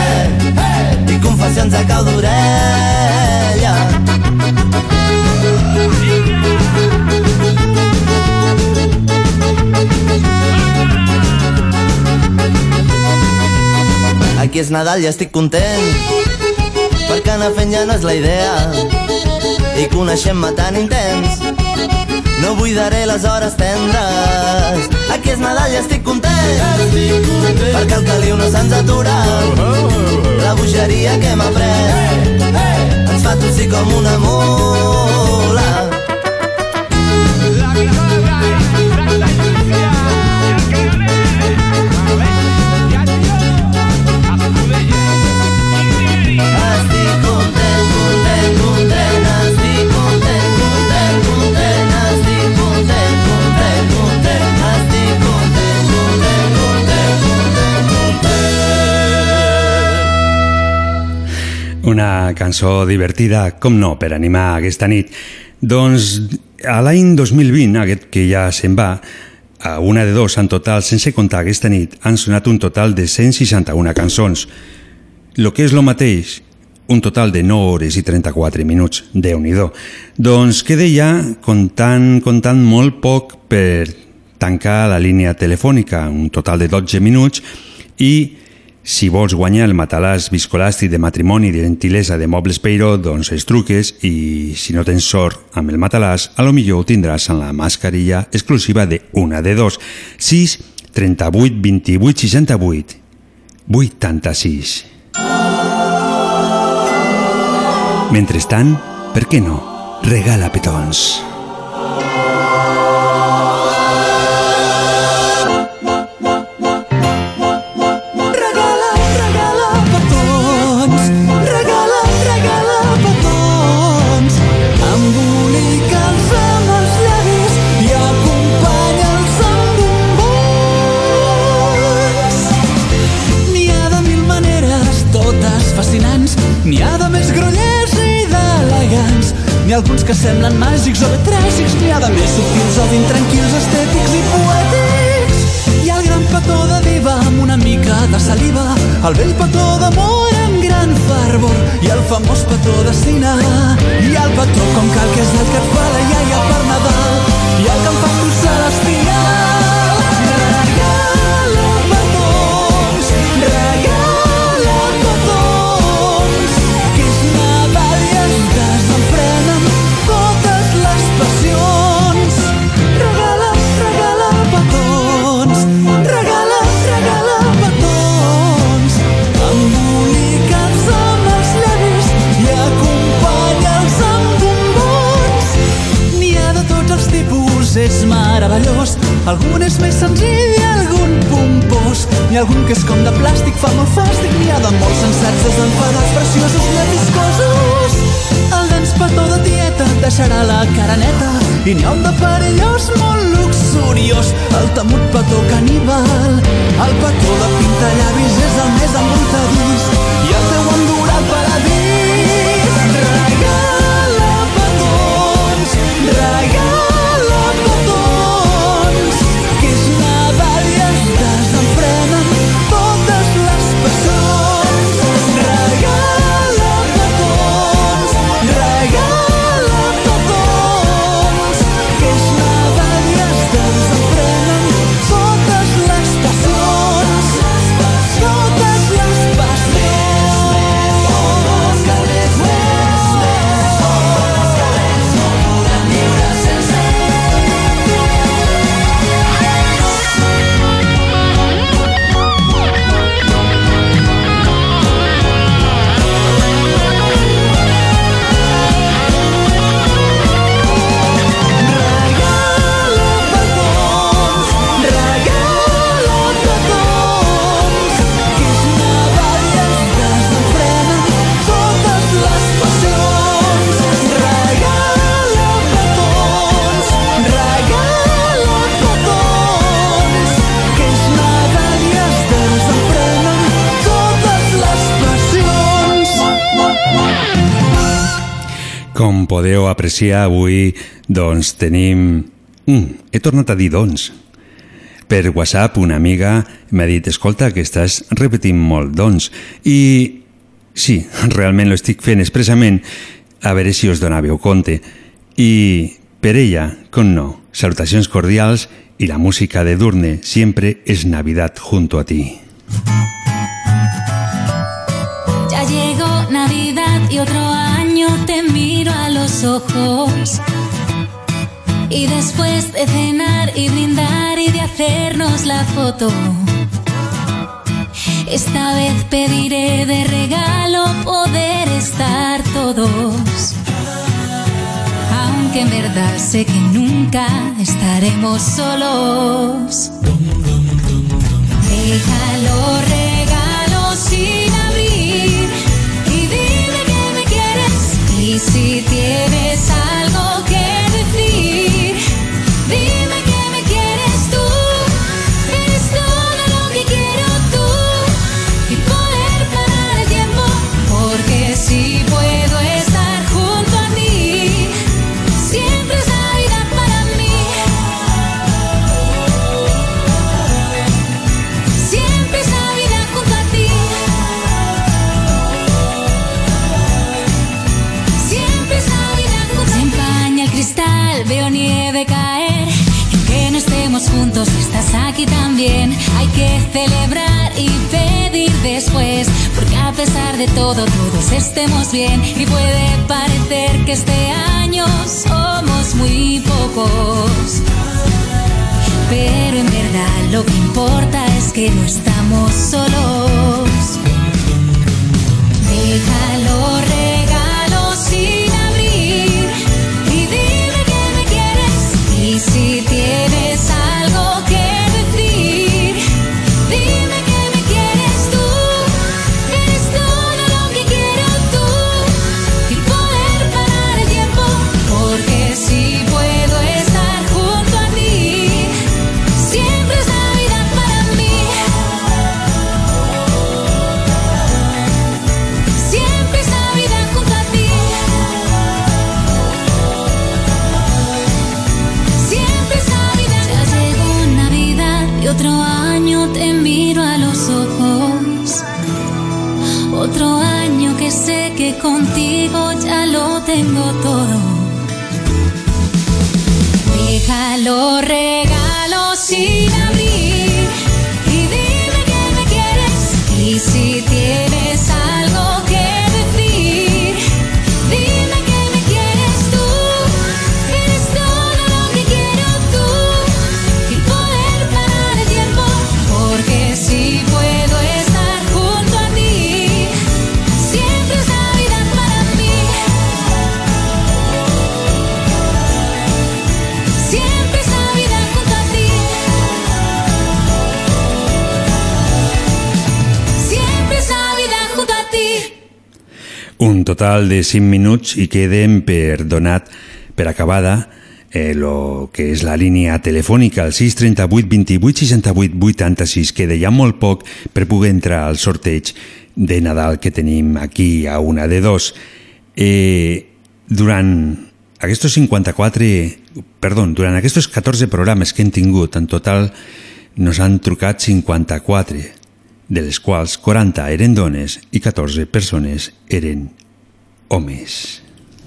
hey. i confessions a cau d'orella. Aquí és Nadal i estic content, perquè anar fent ja no és la idea, i coneixem-me tan intens, no buidaré les hores tendres. Aquí és Nadal i estic content, estic content. perquè el caliu no se'ns atura. Oh, oh, oh. La bogeria que hem après hey, hey. ens fa tossir com una mula. Una cançó divertida, com no, per animar aquesta nit. Doncs a l'any 2020, aquest que ja se'n va, a una de dos en total, sense comptar aquesta nit, han sonat un total de 161 cançons. Lo que és lo mateix, un total de 9 hores i 34 minuts, déu nhi Doncs queda ja comptant, comptant molt poc per tancar la línia telefònica, un total de 12 minuts, i si vols guanyar el matalàs viscolàstic de matrimoni de gentilesa de Mobles Peiro, doncs els truques i si no tens sort amb el matalàs, a lo millor ho tindràs en la mascarilla exclusiva de una de dos. 6 38 28 68 86 Mentrestant, per què no? Regala petons. Que semblen màgics o tràgics, n'hi ha de més subtils o d'intranquils, estètics i poètics. Hi ha el gran petó de diva amb una mica de saliva, el vell petó d'amor amb gran fervor i el famós petó de cine. Ha el petó com cal que és el que et fa la iaia per Nadal Algun és més senzill i algun pompós. N'hi ha algun que és com de plàstic, fa molt fàstic. N'hi ha de molt sensats, desenfadats, preciosos, neviscosos. El dens petó de tieta et deixarà la cara neta. I n'hi ha un de perillós molt luxuriós. El temut petó caníbal. El petó de pintallavis és el més embruntadís. I el teu endurà Podeu apreciar, avui doncs tenim... Mm, he tornat a dir doncs. Per WhatsApp una amiga m'ha dit escolta que estàs repetint molt doncs i sí, realment lo estic fent expressament a veure si us donàveu compte i per ella, com no, salutacions cordials y la música de Durne siempre es Navidad junto a ti. Ya llegó Navidad y otro año ojos. Y después de cenar y brindar y de hacernos la foto, esta vez pediré de regalo poder estar todos. Aunque en verdad sé que nunca estaremos solos. Deja los Y si tienes de todo, todos estemos bien. Y puede parecer que este año somos muy pocos. Pero en verdad lo que importa es que no estamos solos. Deja los total de 5 minuts i queden per donat per acabada eh, lo que és la línia telefònica al 638 28 68 86 queda ja molt poc per poder entrar al sorteig de Nadal que tenim aquí a una de dos. Eh, durant aquests 54 perdó, durant aquests 14 programes que hem tingut en total nos han trucat 54 de les quals 40 eren dones i 14 persones eren homes.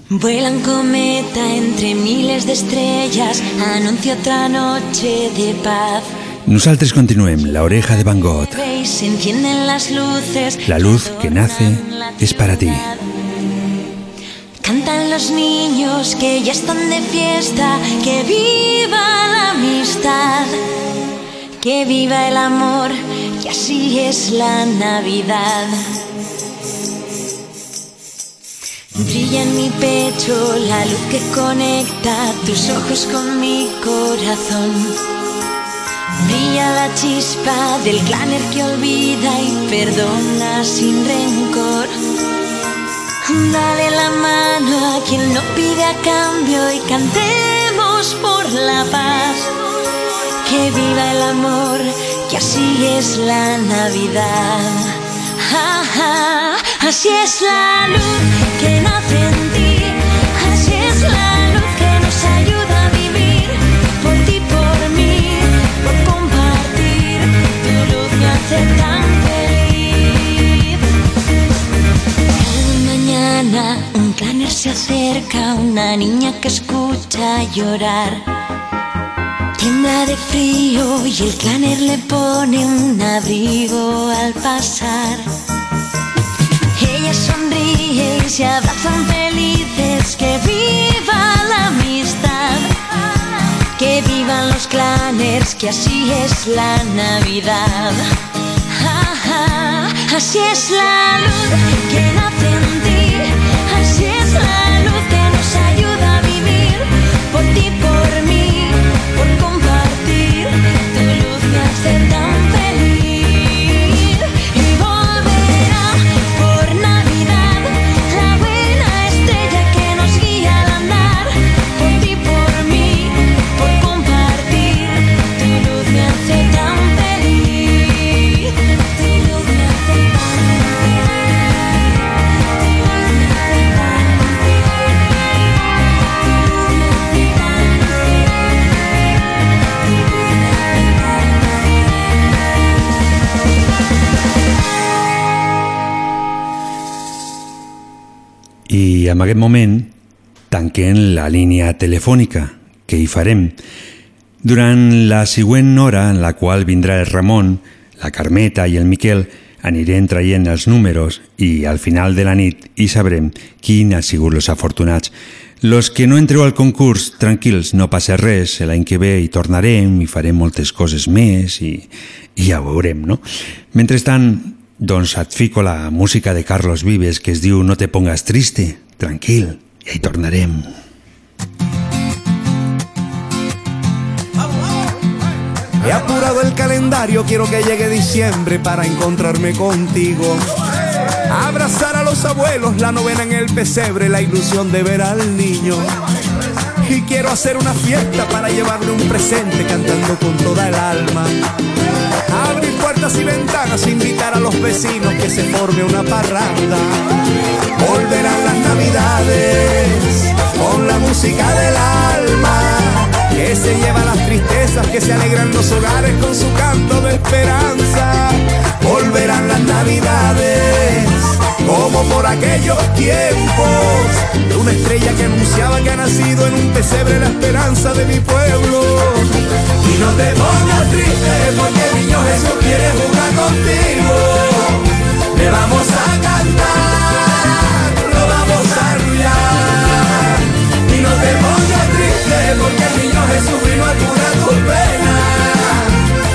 Vuelan cometa entre miles de estrellas, anuncia otra noche de paz. Nosaltres continuem, La Oreja de Van Gogh. Se encienden las luces. La luz que nace es para ti. Cantan los niños que ya están de fiesta, que viva la amistad, que viva el amor, que así es la Navidad. Brilla en mi pecho la luz que conecta tus ojos con mi corazón. Brilla la chispa del glaner que olvida y perdona sin rencor. Dale la mano a quien no pide a cambio y cantemos por la paz. Que viva el amor, que así es la Navidad. Ja, ja, Así es la luz que nace en ti, así es la luz que nos ayuda a vivir por ti, por mí, por compartir. Tu luz me hace tan feliz. Cada mañana un planner se acerca, a una niña que escucha llorar tienda de frío y el claner le pone un abrigo al pasar. Ella sonríe y se abrazan felices. Que viva la amistad. Que vivan los claners, que así es la Navidad. Así es la luz que nace en ti. Así es la luz que nos ayuda a vivir. Por ti, por mí, por compartir. Tu luz me hace tan feliz. En aquest moment tanquem la línia telefònica, que hi farem. Durant la següent hora, en la qual vindrà el Ramon, la Carmeta i el Miquel, anirem traient els números i al final de la nit hi sabrem quin ha sigut els afortunats. Los que no entreu al concurs, tranquils, no passa res, l'any que ve hi tornarem i farem moltes coses més i, i ja ho veurem, no? Mentrestant, doncs et fico la música de Carlos Vives que es diu No te pongas triste, tranquil, i hi tornarem. He apurado el calendario, quiero que llegue diciembre para encontrarme contigo. Abrazar a los abuelos, la novena en el pesebre, la ilusión de ver al niño. Y quiero hacer una fiesta para llevarle un presente cantando con toda el alma. Puertas y ventanas, invitar a los vecinos que se forme una parranda. Volverán las navidades con la música del alma que se lleva las tristezas, que se alegran los hogares con su canto de esperanza. Volverán las navidades, como por aquellos tiempos, de una estrella que anunciaba que ha nacido en un pesebre la esperanza de mi pueblo. Y no te pongas triste, porque el niño Jesús quiere jugar contigo. Le vamos a cantar, lo vamos a arrullar. Y no te pongas triste, porque el niño Jesús vino a curar tus penas.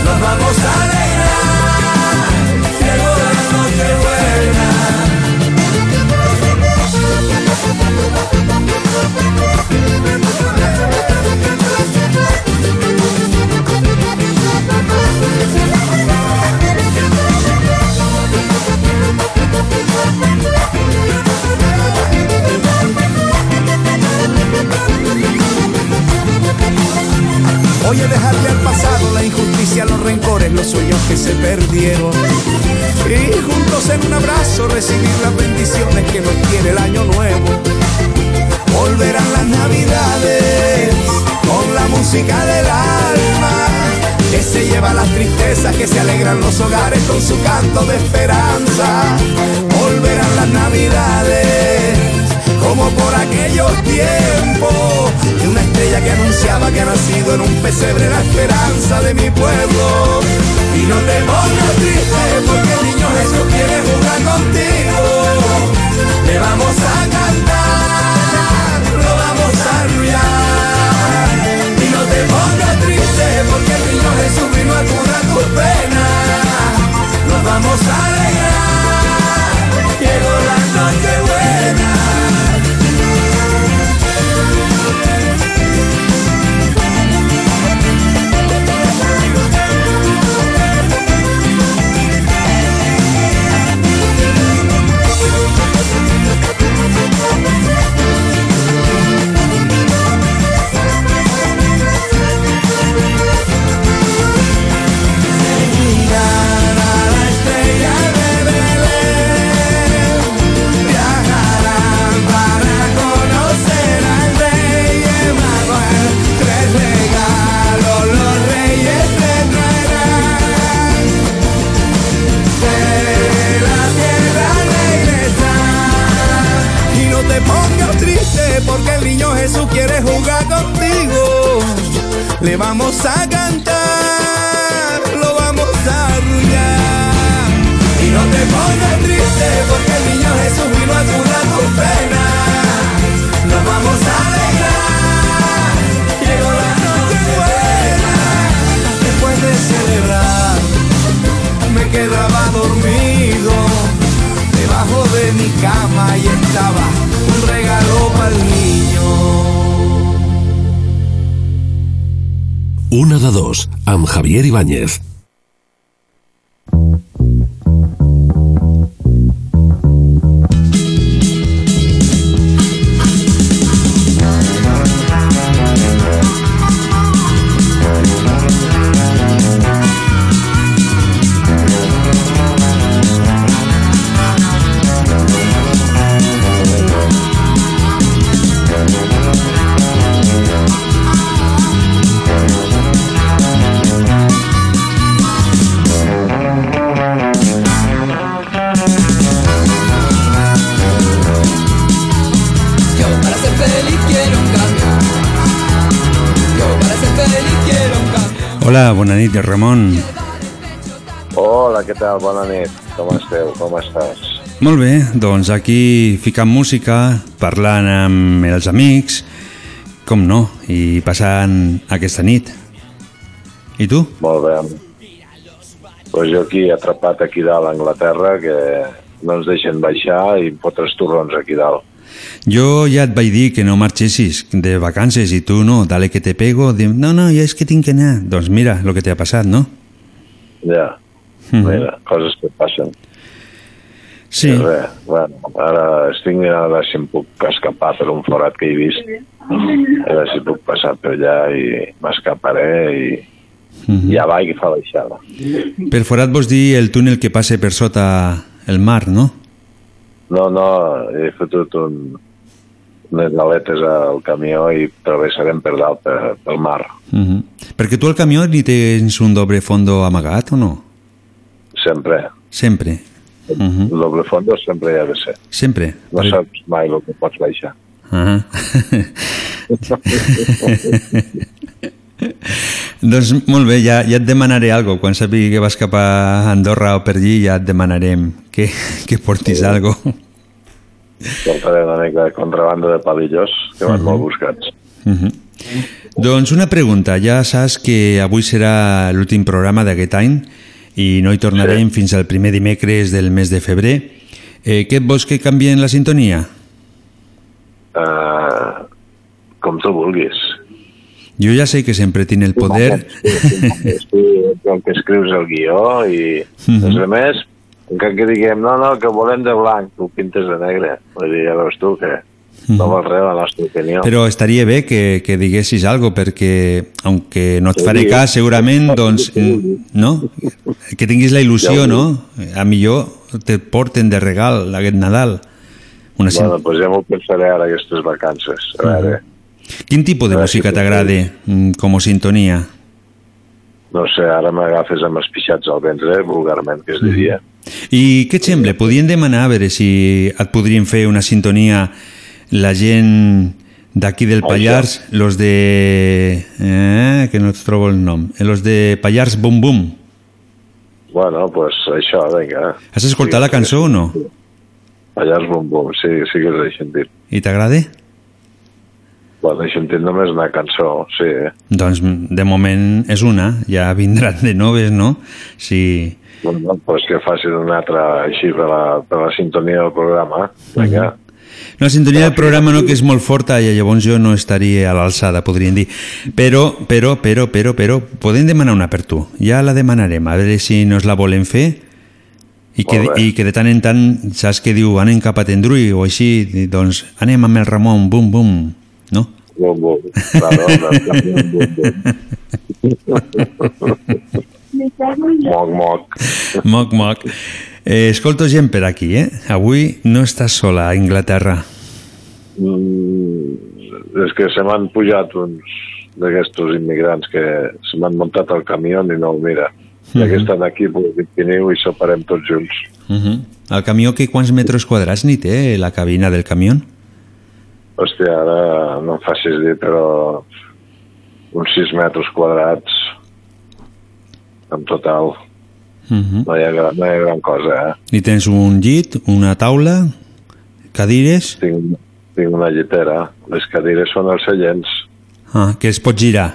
Nos vamos a alegrar, Voy a dejarle al pasado la injusticia, los rencores, los sueños que se perdieron. Y juntos en un abrazo recibir las bendiciones que nos quiere el año nuevo. Volverán las navidades con la música del alma. Que se lleva las tristezas, que se alegran los hogares con su canto de esperanza. Volverán las navidades como por aquellos tiempos estrella que anunciaba que ha nacido en un pesebre la esperanza de mi pueblo. Y no te pongas triste porque el niño Jesús quiere jugar contigo. Le vamos a cantar, lo vamos a arrullar. Y no te pongas triste porque el niño Jesús vino a curar tus penas. Nos vamos a alegrar, Le vamos a cantar, lo vamos a arrullar. Y no te pongas triste porque el niño Jesús vino a curar tu pena. Nos vamos a alegrar. Llegó la noche buena. Después de celebrar, me quedaba dormido debajo de mi cama y estaba un regalo para el niño. Una de dos, amb Javier Ibáñez. Ramon. Hola, què tal? Bona nit. Com esteu? Com estàs? Molt bé, doncs aquí ficant música, parlant amb els amics, com no, i passant aquesta nit. I tu? Molt bé. Pues jo aquí, atrapat aquí dalt a Anglaterra, que no ens deixen baixar i fotres torrons aquí dalt. Jo ja et vaig dir que no marxessis de vacances i tu no, dale que te pego, diu, no, no, ja és que tinc que anar. Doncs mira el que t'ha passat, no? Ja, Mhm. mira, coses que passen. Sí. I res, bueno, ara estic mirant a veure si em puc escapar per un forat que he vist. A veure si puc passar per allà i m'escaparé i ja va i fa baixada. Per forat vols dir el túnel que passa per sota el mar, no? No, no, he fotut un, unes aletes al camió i travessarem per dalt, per, pel mar. Mhm. Perquè tu al camió ni tens un doble fondo amagat o no? Sempre. Sempre. Mhm. El doble fondo sempre hi ha de ser. Sempre. No saps mai el que pots baixar. Ah. doncs molt bé, ja, ja et demanaré algo. Quan sàpigui que vas cap a Andorra o per allí ja et demanarem que, que portis sí. algo. Portaré una mica de contrabando de palillos que van Mhm. molt buscats. Mhm. Doncs una pregunta. Ja saps que avui serà l'últim programa d'aquest any i no hi tornarem sí. fins al primer dimecres del mes de febrer. Eh, què et vols que canvien la sintonia? Uh, com tu vulguis. Jo ja sé que sempre tinc el poder... Sí, com que escrius el guió i Mhm. els altres, encara que diguem, no, no, que volem de blanc, tu pintes de negre. Vull dir, ja veus tu que no val res la nostra opinió. Mhm. Però estaria bé que, que diguessis algo perquè, aunque no et Sí. faré cas segurament, doncs, mm, no? Que tinguis la il·lusió, no? A millor te porten de regal aquest Nadal. Una Bueno, doncs ja m'ho pensaré ara aquestes vacances. A veure, Quin tipus de si música t'agrada mm, com a sintonia? no sé, ara m'agafes amb els pixats al ventre, vulgarment, que es diria. I què et sembla? Podríem demanar a veure si et podrien fer una sintonia la gent d'aquí del Pallars, los de... Eh, que no et trobo el nom. Eh, Los de Pallars Bum Bum. Bueno, pues això, vinga. Has escoltat la cançó o no? Pallars bum bum, sí, sí que us he sentit. I t'agrada? Bueno, he sentit només una cançó, sí. eh? Doncs de moment és una, ja vindran de noves, no? Si... Bueno, pues que facin una altra així per la, per la sintonia del programa. Vinga. La sintonia del programa no que és molt forta i llavors jo no estaria a l'alçada, podríem dir. Però, però, però, però, però, podem demanar una per tu. Ja la demanarem, a veure si nos la volen fer i que, i que de tant en tant, saps que diu anem cap a Tendrui o així, doncs anem amb el Ramon, bum, bum, bum. moc, moc. Moc, moc. Eh, escolto gent per aquí, eh? Avui no estàs sola a Inglaterra. Mm, és que se m'han pujat uns d'aquests immigrants que se m'han muntat al camió i no el mira. Ja Mhm. que estan aquí, pues, veniu i soparem tots junts. Uh -huh. El camió, que quants metres quadrats ni té, la cabina del camió? Hòstia, ara no em facis dir, però uns 6 metres quadrats en total. Mhm. No hi ha, gran- no hi ha gran cosa, eh? I tens un llit, una taula, cadires, Tinc, tinc una llitera. Les cadires són els seients. ah, que es pot girar.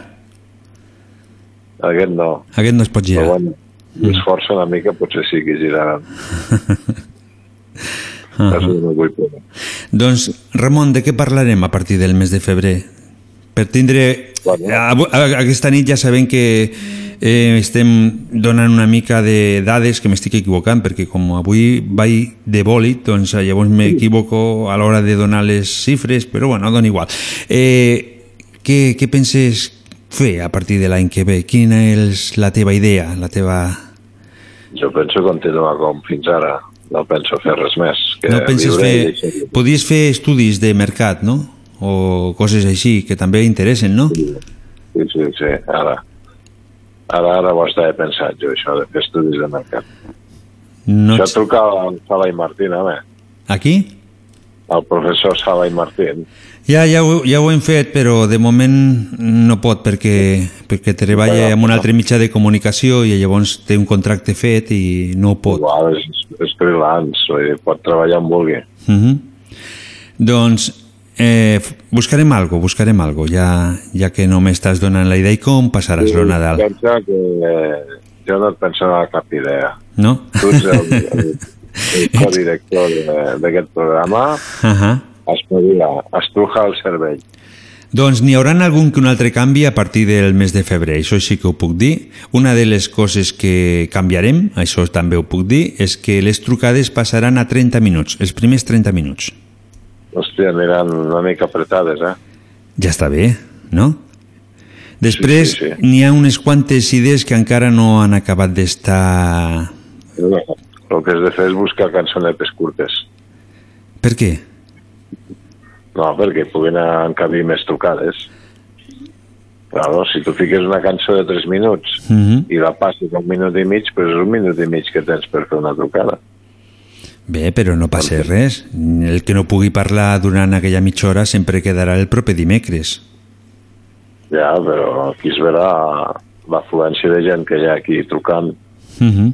Aquest no. Aquest no es pot girar. Però bueno, m'esforço una mica, potser sí que giraran. Vull provar. Doncs, Ramon, de què parlarem a partir del mes de febrer? Per tindre... A, a, aquesta nit ja sabem que eh, estem donant una mica de dades que m'estic equivocant, perquè com avui vaig de bòlit, doncs eh, llavors m'equivoco a l'hora de donar les xifres, però bueno, dona igual. Eh, què, què penses fer a partir de l'any que ve? Quina és la teva idea, la teva... Jo penso continuar com fins ara. No penso fer res més. Que No penses i fer... deixar- Podries fer estudis de mercat, no? O coses així, que també interessen, no? Sí, sí, sí. Ara, ara, ara ho estava pensant jo, això de fer estudis de mercat. No ets- trucava a Sala i Martín, home. Aquí? El professor Sala i Martín. Ja, ja, ho, ja ho hem fet, però de moment no pot perquè, perquè treballa amb un altre mitjà de comunicació i llavors té un contracte fet i no pot. Igual, és, és freelance, dir, pot treballar on vulgui. Uh -huh. Doncs eh, buscarem algo, buscarem algo, ja, ja que no m'estàs donant la idea i com passaràs el Nadal, Pensa que eh, jo no et penso a cap idea. no? Tu ets el, el, el codirector de- d'aquest programa, Uh -huh. espavila, estruja el cervell. Doncs n'hi haurà algun que un altre canvi a partir del mes de febrer, això sí que ho puc dir. Una de les coses que canviarem, això també ho puc dir, és que les trucades passaran a 30 minuts, els primers 30 minuts. Hòstia, aniran una mica apretades, eh? Ja està bé, no? Després Sí, sí, sí. n'hi ha unes quantes idees que encara no han acabat d'estar... El que has de fer és buscar cançonetes curtes. Per què? No, perquè puguin encabir més trucades. Claro, si tu fiques una cançó de 3 minuts Mhm. i la passes un minut i mig, doncs és un minut i mig que tens per fer una trucada. Bé, però no passa res. El que no pugui parlar durant aquella mitja hora sempre quedarà el proper dimecres. Ja, però aquí es verà l'afluència de gent que hi ha aquí trucant. Mhm.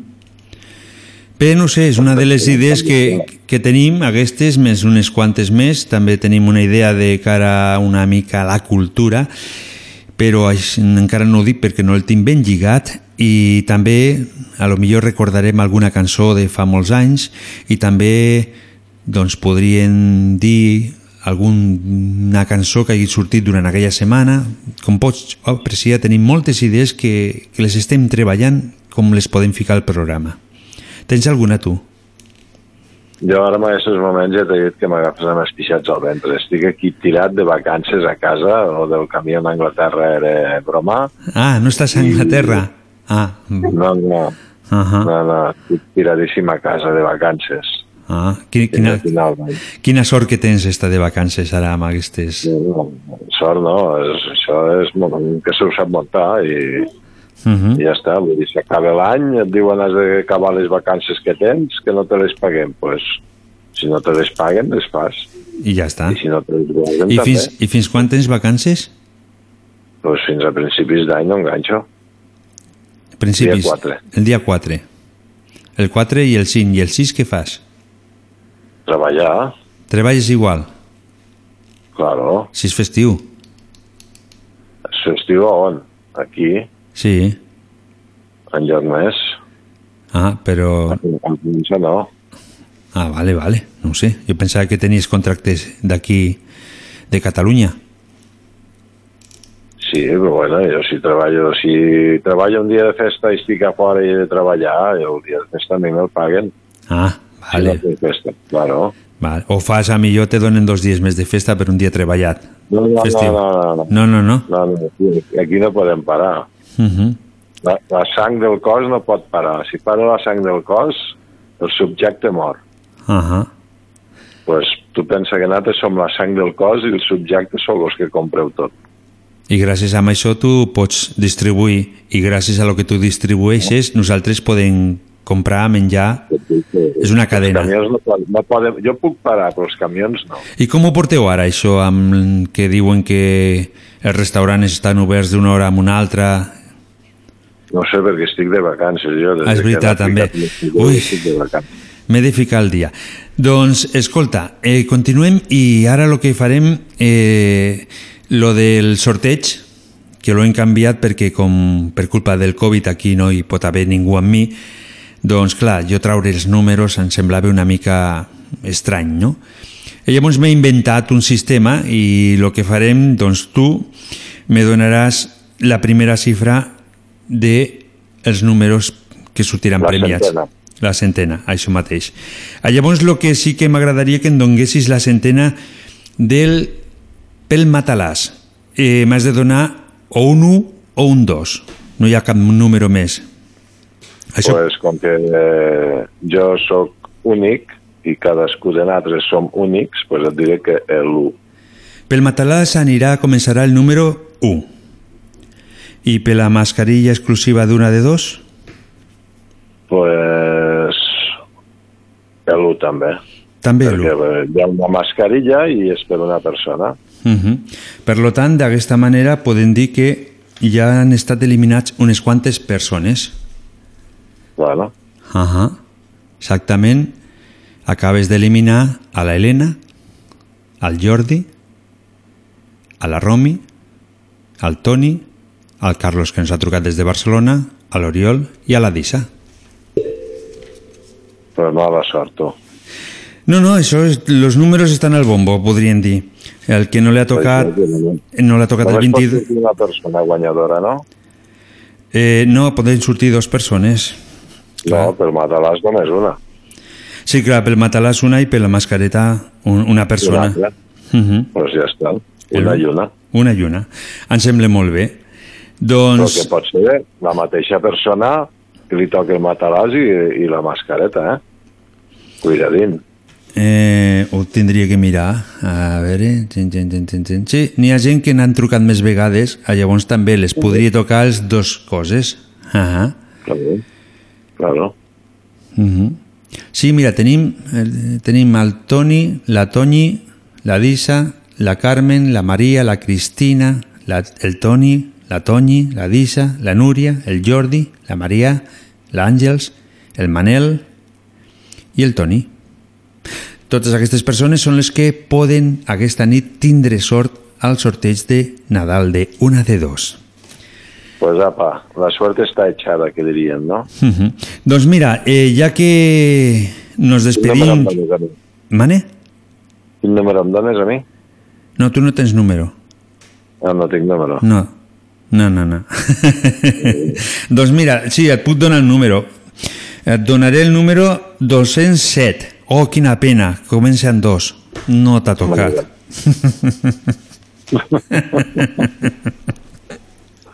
Bé, no sé, és una de les idees que, que tenim, aquestes, més unes quantes més. També tenim una idea de cara una mica a la cultura, però encara no ho dic perquè no el tinc ben lligat i també a lo millor recordarem alguna cançó de fa molts anys i també doncs podrien dir alguna cançó que hagi sortit durant aquella setmana. Com pots apreciar, tenim moltes idees que, que les estem treballant com les podem ficar al programa. Tens alguna tu? Jo ara en aquests moments ja t'he dit que m'agafes amb els pixats al ventre. Estic aquí tirat de vacances a casa, o del camí a Anglaterra era broma. Ah, no estàs a Anglaterra? Ah, mm. No, no, Ahà. no, no, estic tiradíssim a casa de vacances. ah. Quina, quina, Final quina sort que tens esta de vacances ara amb aquestes... Sort no, és, això és que se ho sap muntar i, Uh -huh. i ja està. Vull dir, s'acaba l'any, et diuen has d'acabar les vacances que tens, que no te les paguem. Pues, si no te les paguen, les fas. I ja està. I si no te les paguen, I també. fins, I fins quan tens vacances? Pues fins a principis d'any no enganxo. Principis. Dia 4. El dia 4. El 4 i el 5. I el 6 què fas? Treballar, Treballes igual? claro. Si és festiu? És festiu a on? Aquí, Sí. en lloc més. Ah, però... França no. Ah, vale, vale. No sé. Jo pensava que tenies contractes d'aquí, de Catalunya. Sí, però bueno, jo si treballo, si treballo un dia de festa i estic a fora i he de treballar, jo el dia de festa a mi me'l paguen. Ah, Si no festa, claro. Vale. O fas, a millor te donen dos dies més de festa per un dia treballat. No, no, Festiu. no, no, no. No, no, no. No, no, aquí no podem parar. Uh -huh. La, la sang del cos no pot parar. Si para la sang del cos, el subjecte mor. Uh -huh. pues, tu pensa que nosaltres som la sang del cos i el subjecte sou els que compreu tot. I gràcies a això tu pots distribuir i gràcies a lo que tu distribueixes nosaltres podem comprar, menjar... És una cadena. Els camions no, poden- no poden... Jo puc parar, però els camions no. I com ho porteu ara, això, amb que diuen que els restaurants estan oberts d'una hora a una altra? No sé, perquè estic de vacances, jo. des Ah, és que veritat, n'he també. ficat Ui. Estic de vacances. M'he de ficar al dia. Doncs, escolta, eh, continuem i ara el que farem, eh, lo del sorteig, que l'ho hem canviat perquè com per culpa del Covid aquí no hi pot haver ningú amb mi, doncs clar, jo traure els números em semblava una mica estrany, no? I llavors m'he inventat un sistema i el que farem, doncs tu me donaràs la primera xifra de els números que sortiran La premiats. centena. La centena, això mateix. Ah, Llavors, el que sí que m'agradaria que em donguessis la centena del pel matalàs. Eh, M'has de donar o un 1 o un 2. No hi ha cap número més. Això... Pues, com que eh, jo sóc únic i cadascú de nosaltres som únics, pues et diré que l'1. Pel matalàs anirà, començarà el número 1. I per la mascarilla exclusiva d'una de dos? Pues l'1 també. També Perquè hi ha una mascarilla i és per una persona. Uh -huh. Per lo tant, d'aquesta manera podem dir que ja han estat eliminats unes quantes persones. Bueno. Uh -huh. Exactament. Acabes d'eliminar a la Helena, al Jordi, a la Romi, al Toni, al Carlos que ens ha trucat des de Barcelona, a l'Oriol i a la Dissa. Però no a la sort, tu. No, no, això és, los números estan al bombo, podríem dir. El que no le ha tocat, no le ha tocat el Només pot 22... sortir una persona guanyadora, no? Eh, no, poden sortir dos persones. No, per matar-les només una. Sí, clar, pel matalàs una i per la mascareta un, una persona. Una altra. Uh -huh. Pues ja està. Una i una. Una i una. Em sembla molt bé. Però Doncs... que pot ser la mateixa persona que li toca el matalàs i, i la mascareta, eh? Cuidadín. Eh, ho tindria que mirar. A veure... Tin, tin, tin, tin, tin. Sí, n'hi ha gent que n'han trucat més vegades, ah, llavors també les podria tocar les dues coses. Uh -huh. Claro. Claro. Uh -huh. Sí, mira, tenim, eh, tenim el Toni, la Toñi, la Disa, la Carmen, la Maria, la Cristina, la, el Toni, la Toñi, la Disa, la Núria, el Jordi, la Maria, l'Àngels, el Manel i el Toni. Totes aquestes persones són les que poden aquesta nit tindre sort al sorteig de Nadal de una de dos. Pues apa, la suerte está echada, que diríem, no? Uh -huh. Doncs mira, eh, ja que nos Quin número despedim... a mi? Mane? Quin número em dones a mi? No, tu no tens número. No, no tinc número. No, no, no, no. doncs mira, sí, et puc donar el número. Et donaré el número 207. Oh, quina pena, comença en dos. No t'ha tocat.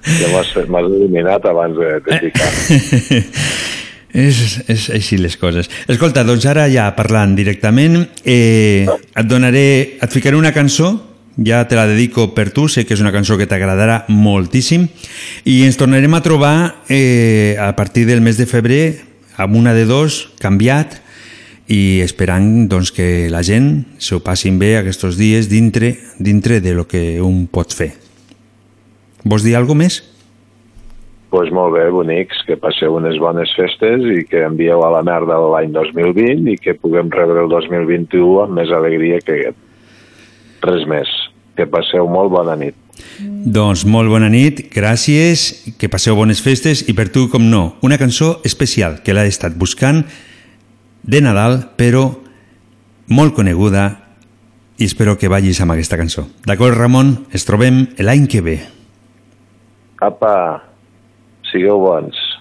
Ja m'has eliminat abans de, de ficar. és, és així les coses. Escolta, doncs ara ja parlant directament, eh, et donaré, et ficaré una cançó, ja te la dedico per tu, sé que és una cançó que t'agradarà moltíssim, i ens tornarem a trobar eh, a partir del mes de febrer amb una de dos, canviat, i esperant doncs, que la gent s'ho passin bé aquests dies dintre, dintre de lo que un pot fer. Vols dir alguna més? pues molt bé, bonics, que passeu unes bones festes i que envieu a la merda l'any 2020 i que puguem rebre el 2021 amb més alegria que aquest. Res més. Que passeu molt bona nit. Doncs molt bona nit, gràcies, que passeu bones festes i per tu, com no, una cançó especial que l'he estat buscant de Nadal, però molt coneguda i espero que vagis amb aquesta cançó. D'acord, Ramon? Es trobem l'any que ve. Apa, sigueu bons.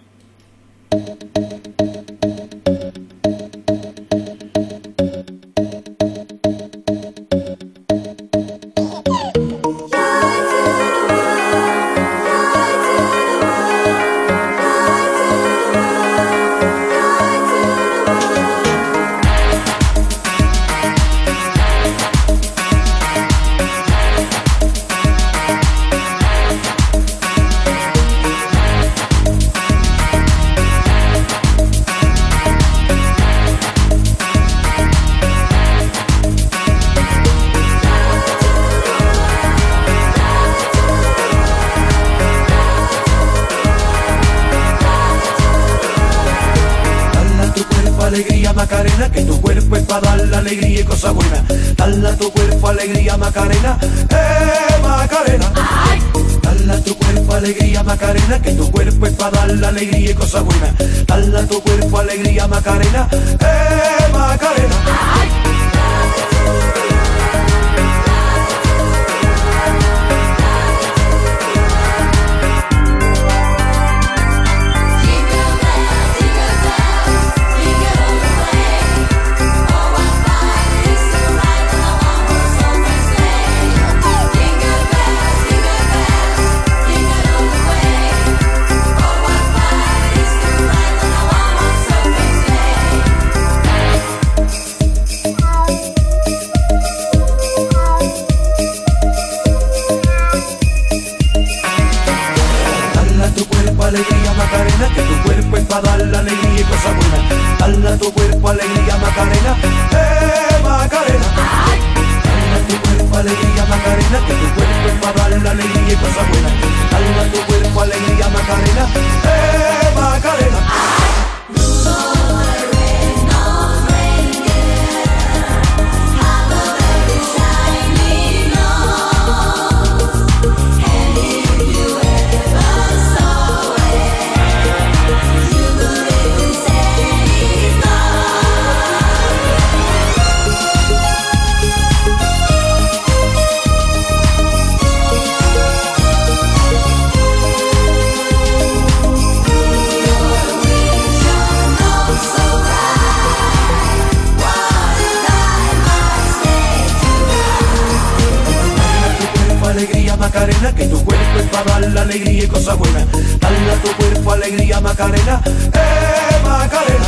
Que tu cuerpo es para dar la alegría y cosa buena. Dale a tu cuerpo alegría Macarena, eh Macarena.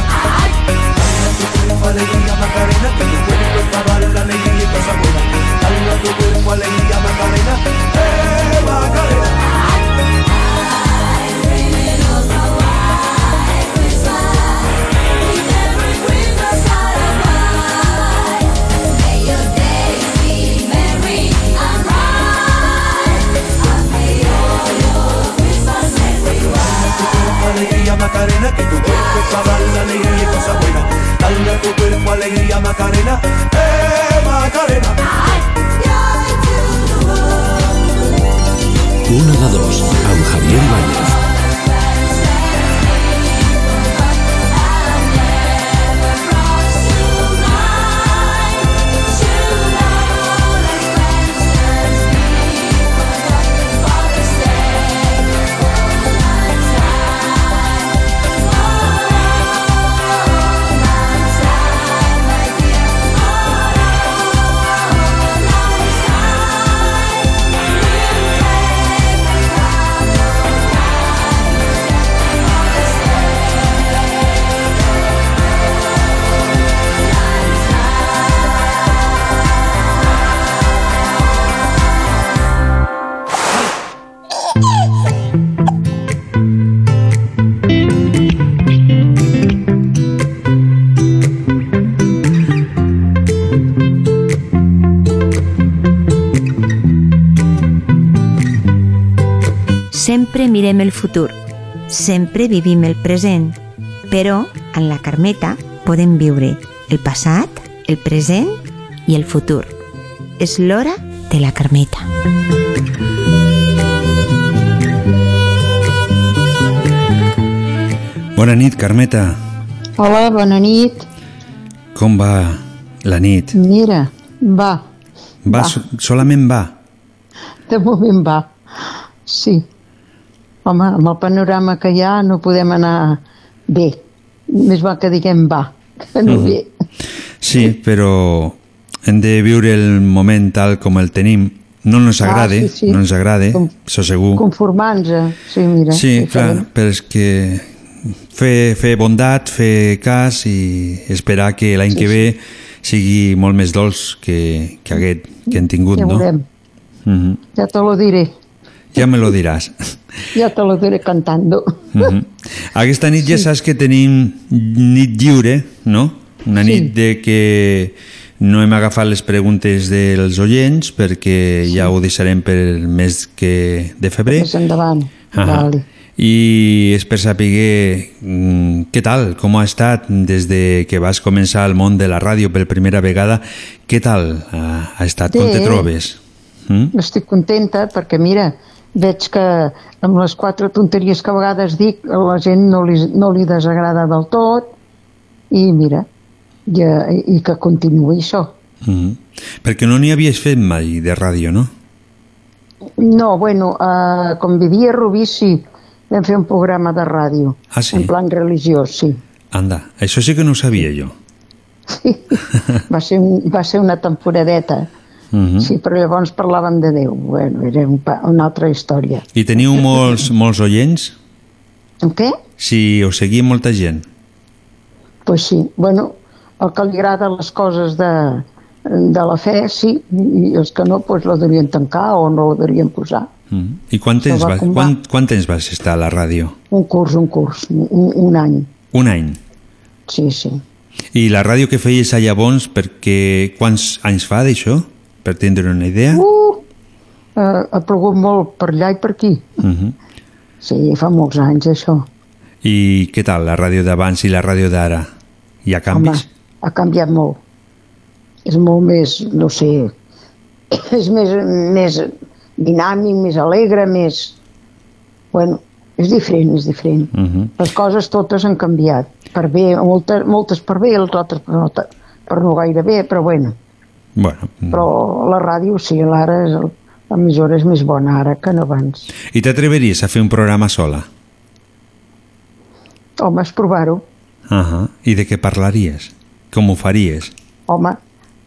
Dale a tu cuerpo alegría Macarena, que tu cuerpo es para dar la alegría y cosa buena. Dale a tu cuerpo alegría Macarena, eh Macarena. Macarena, que tu cuerpo es para dar la alegría y cosa buena. Dale a tu cuerpo alegría Macarena, eh Macarena. Una de dos, amb Javier Ibáñez. Sempre mirem el futur, sempre vivim el present, però en la Carmeta podem viure el passat, el present i el futur. És l'hora de la Carmeta. Bona nit, Carmeta. Hola, bona nit. Com va la nit? Mira, va, Va, Va. so- solament va. de moment va. Sí. Home, amb el panorama que hi ha no podem anar bé. Més val que diguem va, que no Mhm. bé. Sí, però hem de viure el moment tal com el tenim. No ens Ah, agrade, sí, sí. no ens agrade, això segur. Conformant-nos. Sí, mira. Sí, diferent. clar, però és que fer, fer bondat, fer cas i esperar que l'any Sí, que sí. ve sigui molt més dolç que, que aquest que hem tingut, Ja no? veurem. Mhm. Ja te lo diré. Ja me lo diràs. Ja te lo diré cantando. Mhm. Aquesta nit ja saps que tenim nit lliure, no? Una nit de que no hem agafat les preguntes dels oients perquè ja ho deixarem per el mes que de febrer. Més endavant. Ahà. Vale. I és per saber mm, què tal, com ha estat des de que vas començar al món de la ràdio per primera vegada, què tal ha, estat, com te Bé. trobes? Mm? Estic contenta perquè, mira, veig que amb les quatre tonteries que a vegades dic a la gent no li, no li desagrada del tot i mira, i, i que continuï això. Mm. Perquè no n'hi havies fet mai de ràdio, no? No, bueno, uh, com vivia a Rubí, sí, vam fer un programa de ràdio, Ah, sí? en plan religiós, sí. Anda, això sí que no ho sabia jo. Va ser, un, va ser una temporadeta, Mm sí, però llavors parlàvem de Déu. Bueno, era un, pa- una altra història. I teniu molts, molts oients? En què? Si us seguia molta gent? Pues sí, bueno, el que li agrada les coses de, de la fe, sí, i els que no, pues la devien tancar o no la devien posar. Mm. I quant temps, va va. quant, quant temps vas estar a la ràdio? Un curs, un curs, un, un any, Un any. sí, sí. I la ràdio que feies a llavors, perquè quants anys fa d'això? Per tindre una idea? Uh, eh, ha plogut molt per allà i per aquí. Uh -huh. Sí, fa molts anys això. I què tal, la ràdio d'abans i la ràdio d'ara? Hi ha canvis? Home, ha canviat molt. És molt més, no sé, és més, més dinàmic, més alegre, més... Bueno, és diferent, és diferent. Uh -huh. Les coses totes han canviat. Per bé, moltes, moltes per bé, les altres per no, per no gaire bé, però bueno. Bueno, Però la ràdio, sí, ara és, el- l'emissora és més bona ara que no abans. i t'atreveries a fer un programa sola? Home, és provar-ho. Uh -huh. I de què parlaries? Com ho faries? Home,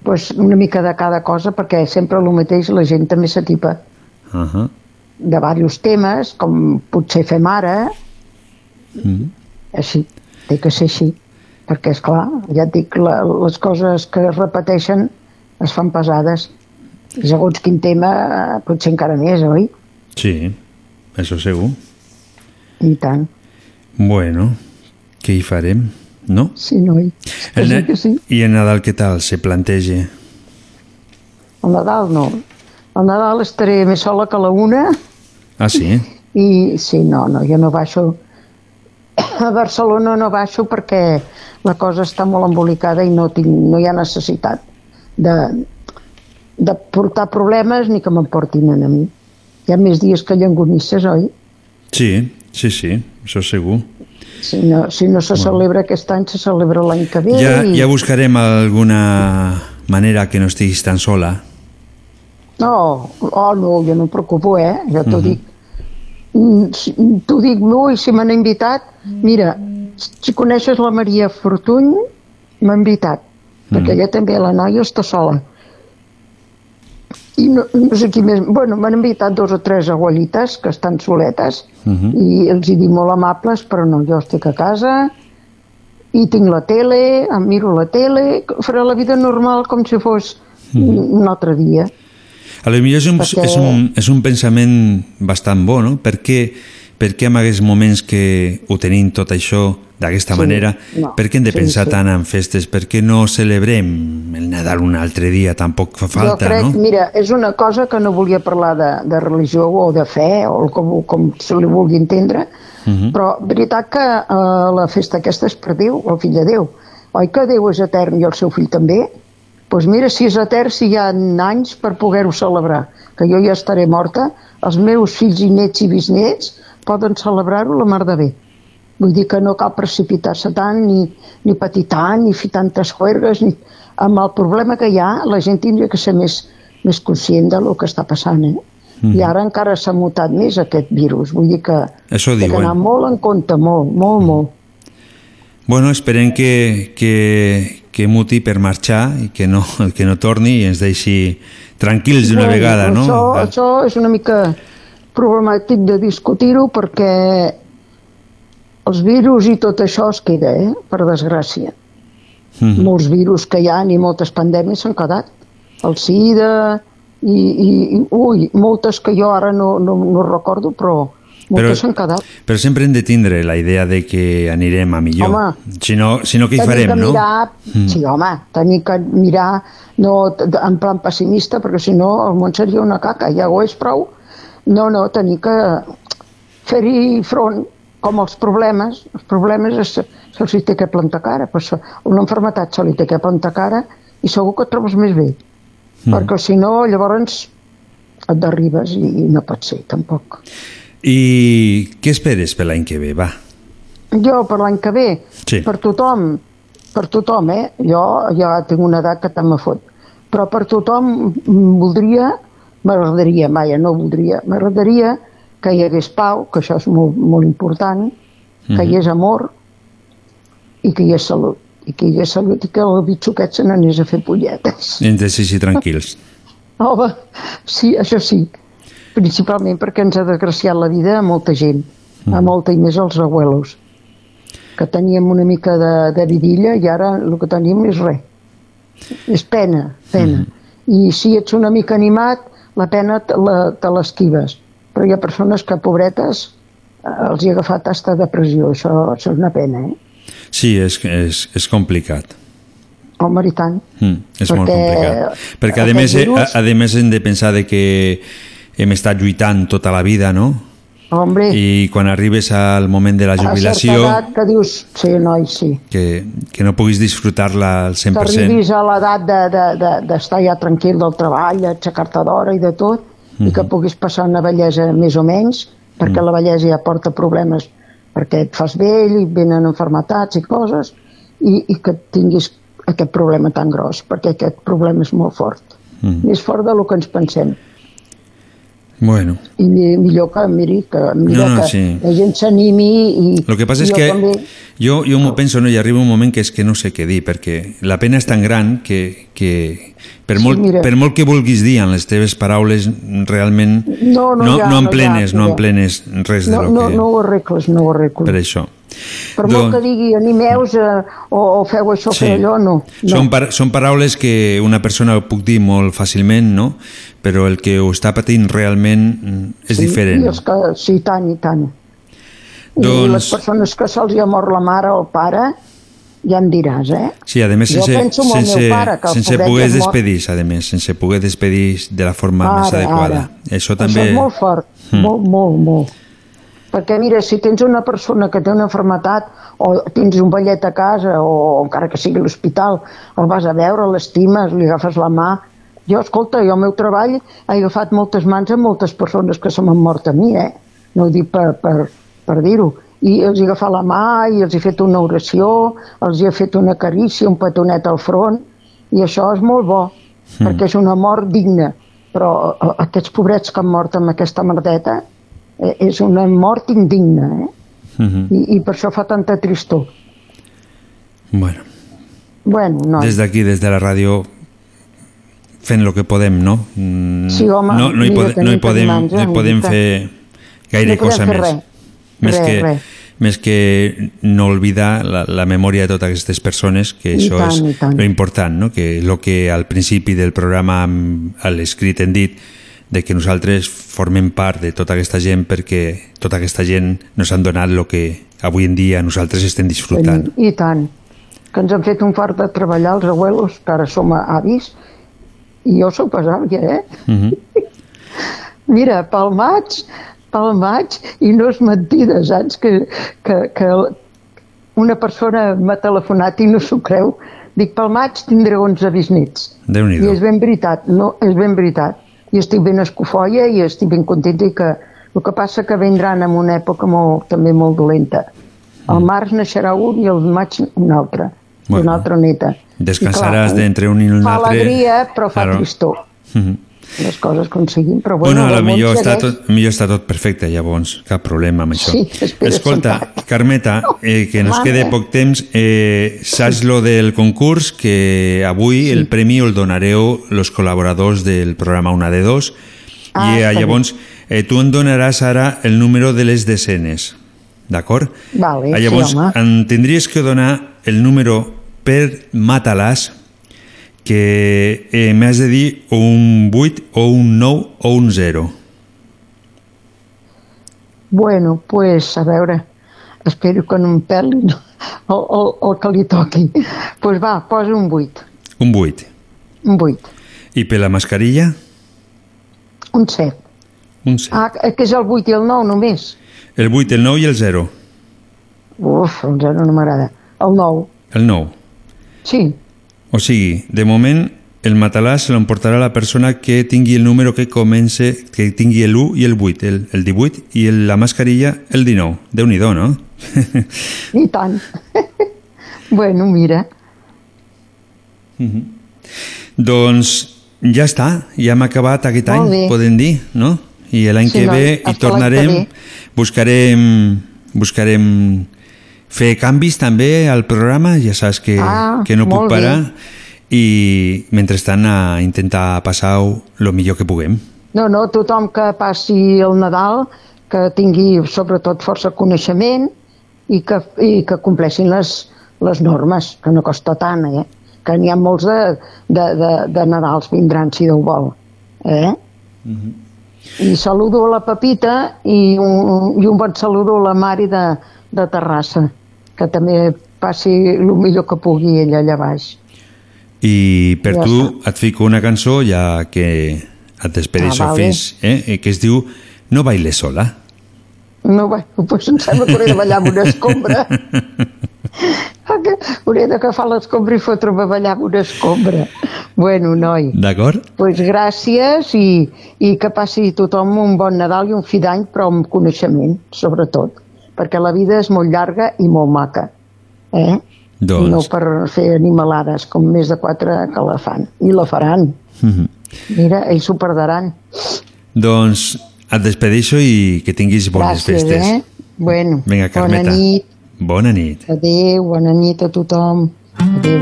pues una mica de cada cosa, perquè sempre el mateix la gent també s'atipa Uh -huh. de diversos temes, com potser fem ara, Mm. així, té que ser així, perquè, és clar, ja et dic, la, les coses que es repeteixen es fan pesades. I segons quin tema, eh, potser encara més, oi? Sí, això segur. I tant. Bueno, què hi farem, no? Sí, noi. Que El sí, que sí. I el Nadal què tal se planteja? El Nadal no. El Nadal estaré més sola que la una Ah, sí? i sí, no, no, jo no baixo a Barcelona no baixo perquè la cosa està molt embolicada i no, tinc, no hi ha necessitat de, de portar problemes ni que m'emportin a mi. Hi ha més dies que llengonisses, oi? Sí, sí, sí, això segur. Si no, si no se celebra aquest any, se celebra l'any que ve. Ja, i... ja buscarem alguna manera que no estiguis tan sola. No, oh no, jo no em preocupo, eh? Jo t'ho Mhm. dic. Mm, si- T'ho dic, no, i si m'han invitat, mira, si coneixes la Maria Fortuny, m'ha invitat, perquè ella també, la noia, està sola. I no, no sé qui més... Bueno, m'han invitat dos o tres abuelites que estan soletes Mhm. i els hi dic molt amables, però no, jo estic a casa i tinc la tele, em miro la tele, faré la vida normal com si fos Mhm. un altre dia. A lo millor és un, Perquè- és un, és un pensament bastant bo, no? Per què, per què en aquests moments que ho tenim tot això d'aquesta Sí, manera, no, per què hem de sí, pensar sí. tant en festes? Per què no celebrem el Nadal un altre dia? Tampoc fa falta, jo crec, no? mira, és una cosa que no volia parlar de, de religió o de fe o com, com se li vulgui entendre, Mhm. però veritat que eh, la festa aquesta és per Déu, el fill de Déu. Oi que Déu és etern i el seu fill també? Doncs pues mira, si és etern, si hi ha anys per poder-ho celebrar, que jo ja estaré morta, els meus fills i nets i bisnets poden celebrar-ho la mar de bé. Vull dir que no cal precipitar-se tant, ni, ni patir tant, ni fer tantes juergues, ni... Amb el problema que hi ha, la gent tindria que ser més, més conscient del que està passant, eh? Mhm. I ara encara s'ha mutat més aquest virus. Vull dir que Això té que diuen. anar molt en compte, molt, molt, molt. Bueno, esperem que, que, que muti per marxar i que no, que no torni i ens deixi tranquils d'una Bueno, vegada, no? Això, això és una mica problemàtic de discutir-ho perquè els virus i tot això es queda, eh? per desgràcia. mhm. Molts virus que hi ha i moltes pandèmies s'han quedat. El SIDA i, i, i ui, moltes que jo ara no, no, no recordo, però moltes s'han quedat. però sempre hem de tindre la idea de que anirem a millor. Home. si, no, si no, què hi Tenim farem, no? mirar, Mm. sí, home, tenir que mirar no en plan pessimista, perquè si no el món seria una caca, ja ho és prou. No, no, tenir que fer-hi front com els problemes, els problemes es, se'ls hi té que plantar cara, però se- una enfermetat se li té que plantar cara i segur que et trobes més bé, mm. perquè si no llavors et derribes i, i no pot ser tampoc. I què esperes per l'any que ve, va? Jo per l'any que ve, Sí. per tothom, per tothom, eh? Jo ja tinc una edat que tant me fot, però per tothom voldria, m'agradaria, vaja, no voldria, m'agradaria que hi hagués pau, que això és molt, molt important, que hi hagués amor i que hi hagués salut. I que hi hagués salut i que el bitxo aquest se n'anés a fer polletes. Hem de ser així tranquils. Home, sí, això sí. Principalment perquè ens ha desgraciat la vida a molta gent, a molta i més als abuelos, que teníem una mica de, de vidilla i ara el que tenim és res. És pena, pena. I si ets una mica animat, la pena te l'esquives. Però hi ha persones que, pobretes, eh, els hi ha agafat hasta depressió. Això, això és una pena, eh? Sí, és, és, és complicat. Home, i tant. Mm, és molt Perquè complicat. Perquè, a més, eh, virus- a, a més hem de pensar de que hem estat lluitant tota la vida, no? Hombre, I quan arribes al moment de la a jubilació, edat que dius, sí, noi, sí. que, que no puguis disfrutar-la al que 100%. arribis a l'edat d'estar de, de, d'estar ja tranquil del treball, aixecar-te d'hora i de tot, i que puguis passar una bellesa més o menys, perquè la bellesa ja porta problemes, perquè et fas vell i venen enfermetats i coses, i, i que tinguis aquest problema tan gros, perquè aquest problema és molt fort. Mm. Més fort del que ens pensem. Bueno, I mi- millor que, miri, que, mira, No, no, que sí. la gent s'animi i... el que passa és que També, jo, jo m'ho penso, no? i arriba un moment que és que no sé què dir, perquè la pena és tan gran que, que per, Sí, molt, mira. per molt que vulguis dir en les teves paraules, realment No, no, no, ja, no no, emplenes, ja, no ja. emplenes res de no, lo no, que... no ho arregles, no ho arregles. Per això. Per molt que digui animeus eh, o, o feu això, Sí. feu allò, no. no. Són, par són paraules que una persona ho puc dir molt fàcilment, no? però el que ho està patint realment mm, és sí, diferent. I els que, sí, i tant, i tant. I Doncs- les persones que se'ls ha mort la mare o el pare, ja em diràs, eh? Sí, a més, sense, sense, pare, sense poder és despedir a més, sense poder despedir de la forma més Ara, adequada. ara. Això també... Això és molt fort, Mm. molt, molt, molt. Perquè mira, si tens una persona que té una enfermetat o tens un vellet a casa o encara que sigui a l'hospital, el vas a veure, l'estimes, li agafes la mà... Jo, escolta, jo al meu treball he agafat moltes mans a moltes persones que se m'han mort a mi, eh? No ho dic per, per, per dir-ho. I els he agafat la mà i els he fet una oració, els he fet una carícia, un petonet al front, i això és molt bo, Mm. perquè és una mort digna. Però eh, aquests pobrets que han mort amb aquesta merdeta és una mort indigna, eh? Mhm. I, i per això fa tanta tristor. Bueno, Bueno, no. des d'aquí, des de la ràdio, fent el que podem, no? Mm, Sí, home, no, no, hi, pode, no hi podem, mans, eh, no hi podem mica. fer gaire No podem cosa fer més. res. Més, Res, que, res. més que no oblidar la, la memòria de totes aquestes persones, que I això tant, és lo important, no? que el que al principi del programa a l'escrit hem dit de que nosaltres formem part de tota aquesta gent perquè tota aquesta gent nos han donat el que avui en dia nosaltres estem disfrutant. I tant. Que ens han fet un fart de treballar els abuelos, que ara som avis, i jo sóc pesàvia, eh? Mhm. Mira, pel maig, pel maig, i no és mentida, saps? Que, que, que una persona m'ha telefonat i no s'ho creu. Dic, pel maig tindré 11 bisnets. déu nhi I és ben veritat, no, és ben veritat. I estic ben escofolla i estic ben contenta i que el que passa que vindran en una època molt, també molt dolenta. Al març naixerà un i al maig un altre. Bueno. Una altra neta. Descansaràs d'entre un i un Fa altre. alegria, però fa Claro. tristor. Mhm. Les coses com siguin, però Bueno, bueno, a la millor està, tot, millor està tot perfecte, llavors, cap problema amb això. Sí, Escolta, Carmeta, eh, que nos Mare. quede poc temps, eh, saps lo del concurs que avui el premi el donareu los col·laboradors del programa Una de Dos Ah, i eh, llavors eh, tu em donaràs ara el número de les desenes, d'acord? Vale, Ah, sí, llavors, home. em tindries que donar el número per Matalàs que eh, m'has de dir o un 8 o un 9 o un 0. Bueno, pues, a veure, espero que no em pelin el, el, el que li toqui. Doncs pues va, posa un 8, Un 8. un 8, I per la mascarilla? un 7. Un 7. Ah, que és el 8 i el 9 només. El 8, el 9 i el 0. Uf, el zero no m'agrada. El 9, El 9. sí. O sigui, de moment, el matalàs se l'emportarà la persona que tingui el número que comence, que tingui el 1 i el 8, el, el 18, i el, la mascarilla el 19. Déu-n'hi-do, no? I tant. bueno, mira. Doncs ja està, ja hem acabat aquest Molt any, bé. podem dir, no? I l'any Sí, que no, ve hi tornarem, que buscarem, buscarem fer canvis també al programa, ja saps que, Ah, que no puc molt bé. parar, i mentrestant a intentar passar-ho el millor que puguem. No, no, tothom que passi el Nadal, que tingui sobretot força coneixement i que, i que compleixin les, les normes, que no costa tant, eh? Que n'hi ha molts de, de, de, de Nadals vindran, si Déu vol. Eh? I saludo a la Pepita i un, i un bon saludo a la Mari de, de Terrassa, que també passi el millor que pugui ella allà baix. I per Ja tu et fico una cançó ja que et despedeixo Ah, vale. fins, eh? eh, que es diu No bailes sola. No, bé, doncs em sembla que hauré de ballar amb una escombra. Que hauré d'agafar l'escombra i fotre'm a ballar amb una escombra. Bueno, noi, D'acord? pues gràcies i, i que passi tothom un bon Nadal i un fi d'any, però amb coneixement, sobretot, perquè la vida és molt llarga i molt maca. Eh? Doncs- No per fer animalades, com més de quatre que la fan. I la faran. Mhm. Mira, ells s'ho perdran. Doncs et despedeixo i que tinguis bones Gràcies, festes. eh? Bueno, Vinga, Carmeta. bona nit. Bona nit. Adéu, bona nit a tothom. Adéu.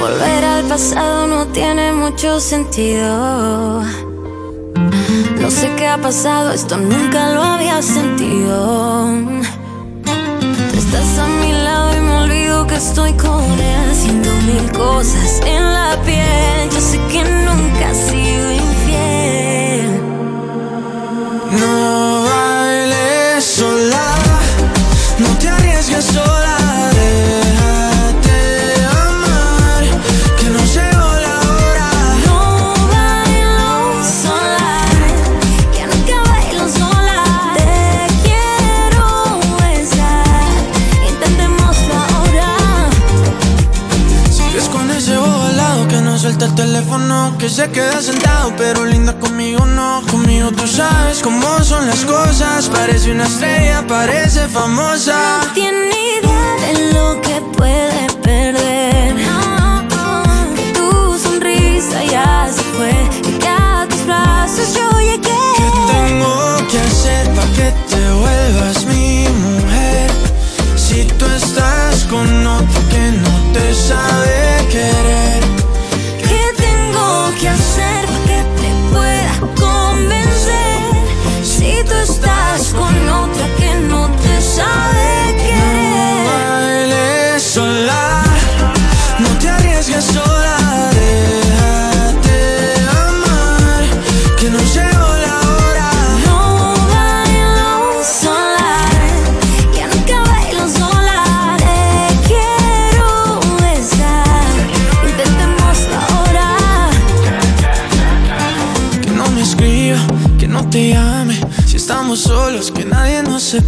Volver al pasado no tiene mucho sentido. No sé qué ha pasado, esto nunca lo había sentido. Tú estás a mi lado y me olvido que estoy con él, haciendo mil cosas en la piel. Yo sé que nunca has sido que se queda sentado, pero linda conmigo no. Conmigo tú sabes cómo son las cosas, parece una estrella, parece famosa. No tiene idea de lo que puede perder. Que tu sonrisa ya se fue y que a tus brazos yo llegué. ¿Qué tengo que hacer para que te vuelvas mi mujer? Si tú estás con otro que no te sabe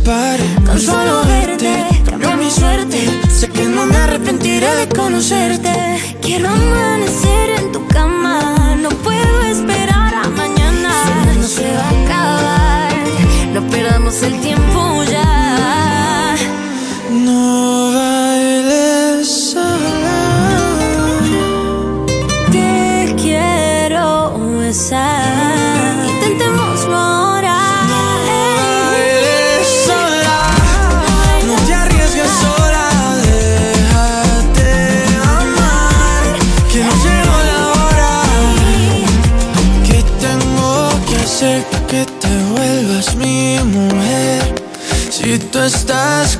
separe. Con solo verte cambió mi suerte. Sé que no me arrepentiré de conocerte. Quiero amanecer en tu cama. No puedo esperar a mañana. No se va a acabar. No perdamos el tiempo ya. No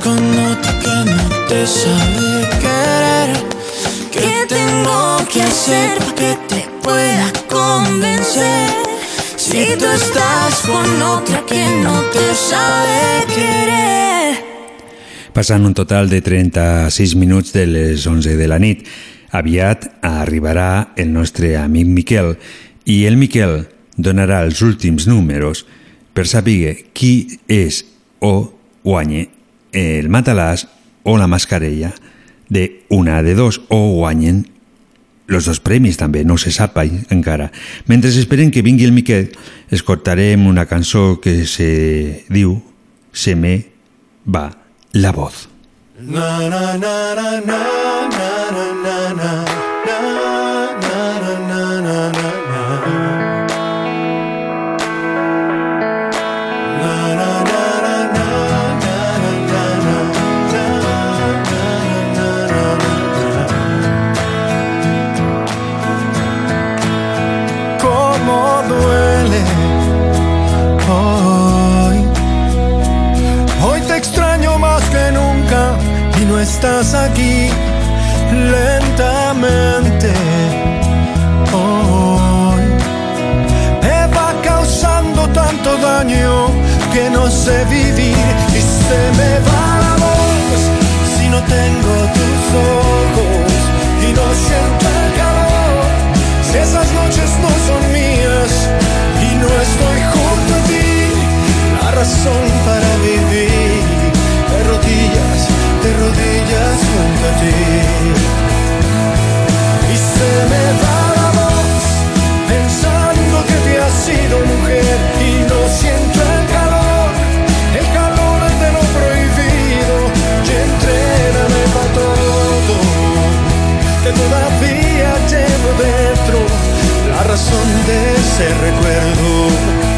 con otro que no te sabe querer. ¿Qué tengo que hacer para que te pueda convencer? Si tú estás con otra que no te sabe querer. Passant un total de 36 minuts de les 11 de la nit. Aviat arribarà el nostre amic Miquel i el Miquel donarà els últims números per saber qui és o guanye el matalàs o la mascarella de una de dos o guanyen els dos premis també, no se sap encara. Mentre esperen que vingui el Miquel, escoltarem una cançó que se diu Se me va la voz. Na, na, na, na, na, na, na, na. Estás aquí lentamente. Hoy me va causando tanto daño que no sé vivir y se me va la voz si no tengo tus ojos y no siento el calor. Si esas noches no son mías y no estoy junto a ti, la razón para vivir todavía llevo dentro la razón de ese recuerdo.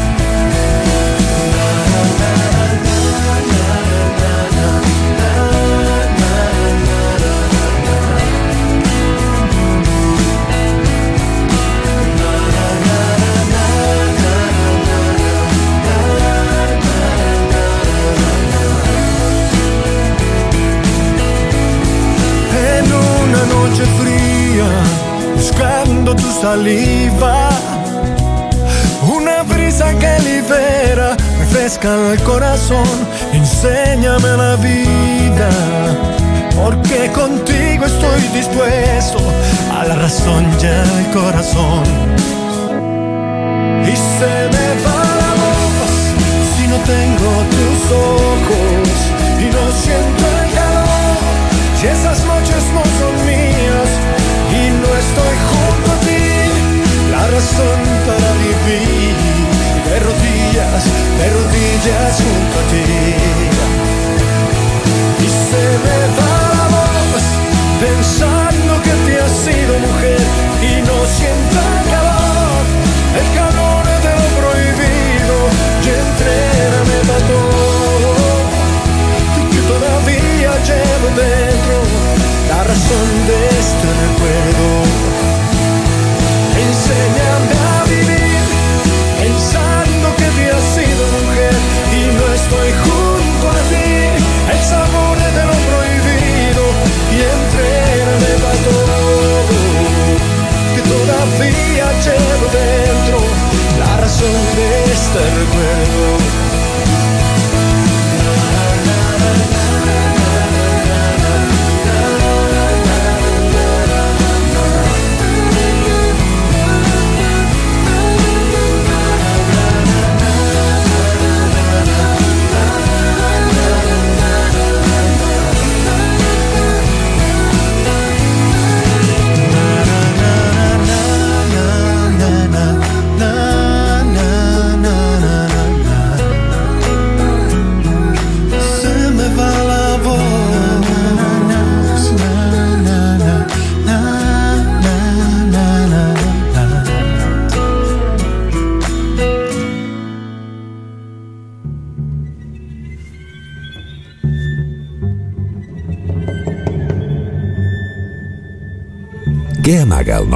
Buscando tu saliva, una brisa que libera, refresca el corazón, enséñame la vida, porque contigo estoy dispuesto a la razón y al corazón. Y se me va la voz si no tengo tus ojos razón para vivir de rodillas, de rodillas junto a ti. Y se me va la voz pensando que te has sido mujer y no siento el calor, el calor de lo prohibido y entréname para todo que todavía llevo dentro la razón de este recuerdo. Enséñame a vivir pensando que te has sido mujer y no estoy junto a ti. El sabor de lo prohibido y entrégame para todo. Que todavía llevo dentro la razón de este recuerdo.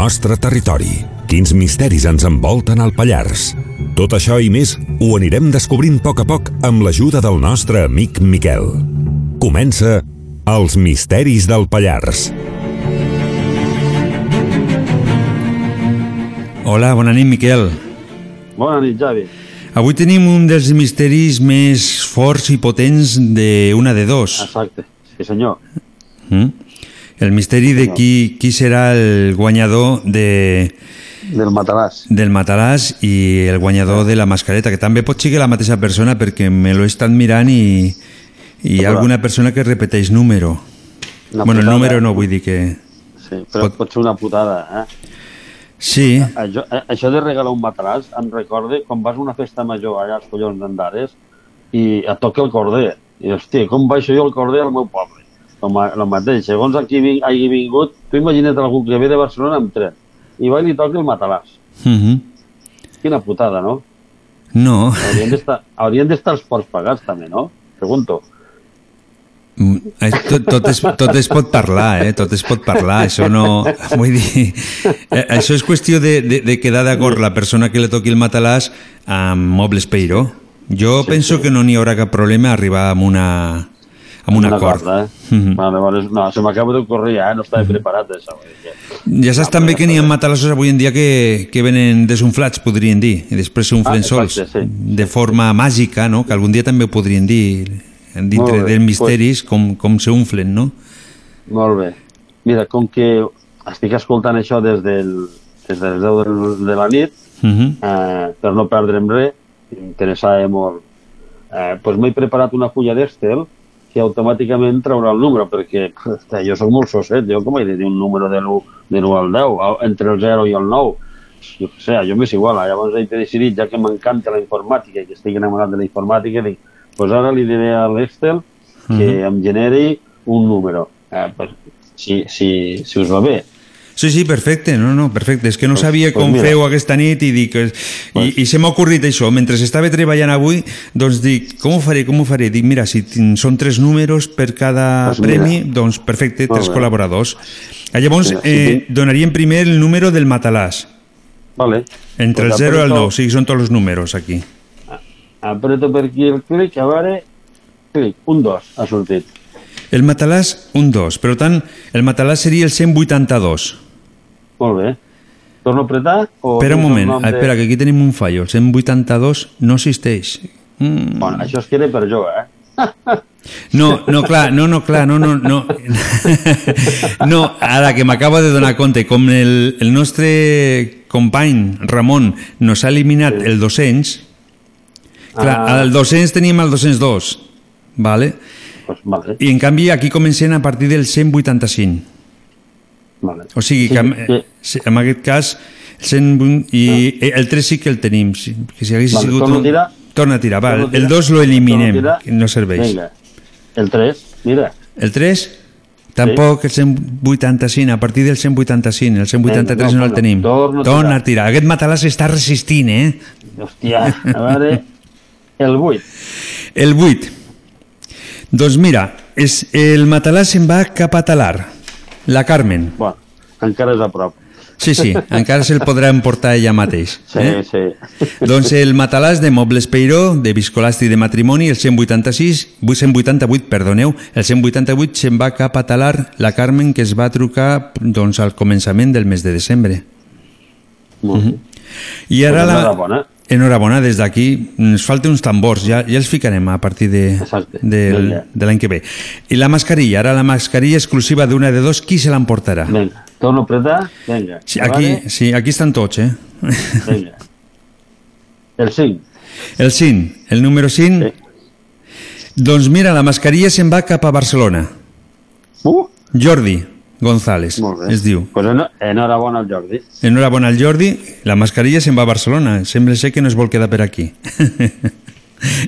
Nostre territori? Quins misteris ens envolten al Pallars? Tot això i més ho anirem descobrint a poc a poc amb l'ajuda del nostre amic Miquel. Comença Els misteris del Pallars. Hola, bona nit, Miquel. Bona nit, Javi. Avui tenim un dels misteris més forts i potents de una de dos. Exacte, sí senyor. Mm? El misteri de qui, qui serà el guanyador de Del matalàs. del matalàs i el guanyador de la mascareta, que també pot ser la mateixa persona perquè me l'he estat mirant i, i hi ha alguna persona que repeteix número. Una bueno, el putada. número no vull dir que... Sí, però pot, pot ser una putada, eh? Sí, Això, això de regalar un matalàs em recorda quan vas a una festa major allà als collons d'Andares i et toca el corder. I, hòstia, com baixo jo el corder al meu poble? Com a, el mateix, segons aquí ving, hagi vingut, tu imagina't algú que ve de Barcelona amb tren i va i li toca el matalàs. mhm. Quina putada, no? no. Haurien d'estar els ports pagats, també, no? Pregunto. Mm, eh, Tot, tot, es, tot es pot parlar, eh? Tot es pot parlar, això no... Vull dir, eh, això és qüestió de, de, de quedar d'acord la persona que li toqui el matalàs amb Mobles Peiró. Jo sí, penso sí. que no n'hi haurà cap problema arribar amb una amb un acord. eh? Mhm. Vale, vale. No, se m'acaba d'ocorrir, eh? No estava preparat, això. vull dir que- Ja saps també que n'hi ha matalassos avui en dia que, que venen desunflats, podrien dir, i després s'unflen Ah, sols, sí. de forma màgica, no? que algun dia també ho podrien dir, dintre bé, dels misteris, com, com s'unflen, no? Molt bé. Mira, com que estic escoltant això des, del, des de les 10 del- de la nit, Mhm. eh, per no perdre'm res, m'interessava molt, eh, doncs m'he preparat una fulla d'Estel que automàticament traurà el número, perquè hosta, jo sóc molt sosset, jo com he de dir un número de l'1 de l'1 al 10, a- entre el 0 i el 9, jo què sé, jo m'és igual, llavors he decidit, ja que m'encanta la informàtica i que estic enamorat de la informàtica, dic, doncs ara li diré a l'Estel que Mhm. em generi un número. Eh, pues, si, si, si us va bé. Sí, sí, perfecte, no, no, perfecte. És que no Pues- sabia pues com mira. feu aquesta nit i dic... eh, I, i se m'ha ocorrit això. Mentre estava treballant avui, doncs dic, com ho faré, com ho faré? Dic, mira, si són tres números per cada Pues mira. premi, doncs perfecte, Molt tres bé. col·laboradors. Ah, Llavors, Mira, eh, tinc- donaríem primer el número del matalàs. Vale. Entre el Pues 0 i el aprieto- 9, o sigui, són tots els números aquí. Apreto per aquí el clic, a veure... Clic, un 2 ha sortit. El matalàs, un 2. Per tant, el matalàs seria el 182. Molt bé. Torno a apretar? O Espera un moment, ah, espera, que aquí tenim un fallo. El 182 no existeix. Mm. Bueno, això es queda per jo, eh? No, no, clar, no, no, clar, no, no, no. No, ara que m'acabo de donar compte, com el, el nostre company Ramon nos ha eliminat el 200, clar, Ah. al 200 teníem el 202, vale? Pues vale. I en canvi aquí comencem a partir del 185. Vale. O sigui que, en, que- sí, en aquest cas el 108 i el 3 sí que el tenim, sí, que si hagués Vale, sigut torno a tirar? Torna a tirar, va, Torno a tirar? el 2 lo eliminem, que no serveix. Vinga. El 3, mira. El 3? Tampoc el 185, a partir del 185, el 183 Vinga, no, no el torna, tenim. torna a Torna tirar. a tirar. Aquest matalàs està resistint, eh? Hòstia, a veure... El 8. El 8. Doncs mira, és, el matalàs se'n va cap a Talar. La Carmen. Bueno, encara és a prop. Sí, sí, encara se'l podrà emportar ella mateix. Sí, eh? sí. Doncs el matalàs de Mobles Peiró, de Viscolàstic de Matrimoni, el 186, 188, perdoneu, el 188 se'n va cap a Talar la Carmen, que es va trucar doncs, al començament del mes de desembre. Molt bé. I ara Pues la... enhorabona. Enhorabona, des d'aquí ens falten uns tambors, ja, ja els ficarem a partir de, del, Vinga. de l'any que ve. I la mascarilla, ara la mascarilla exclusiva d'una de dos, qui se l'emportarà? Vinga, torno a apretar? Vinga. Sí, aquí, veure. sí, aquí estan tots, eh? Vinga. El 5. El 5, el número 5. Doncs mira, la mascarilla se'n va cap a Barcelona. Uh. Jordi González, Molt bé. es diu. Pues eno- enhorabona al Jordi. Enhorabona al Jordi, la mascarilla se'n va a Barcelona. Sembla ser que no es vol quedar per aquí.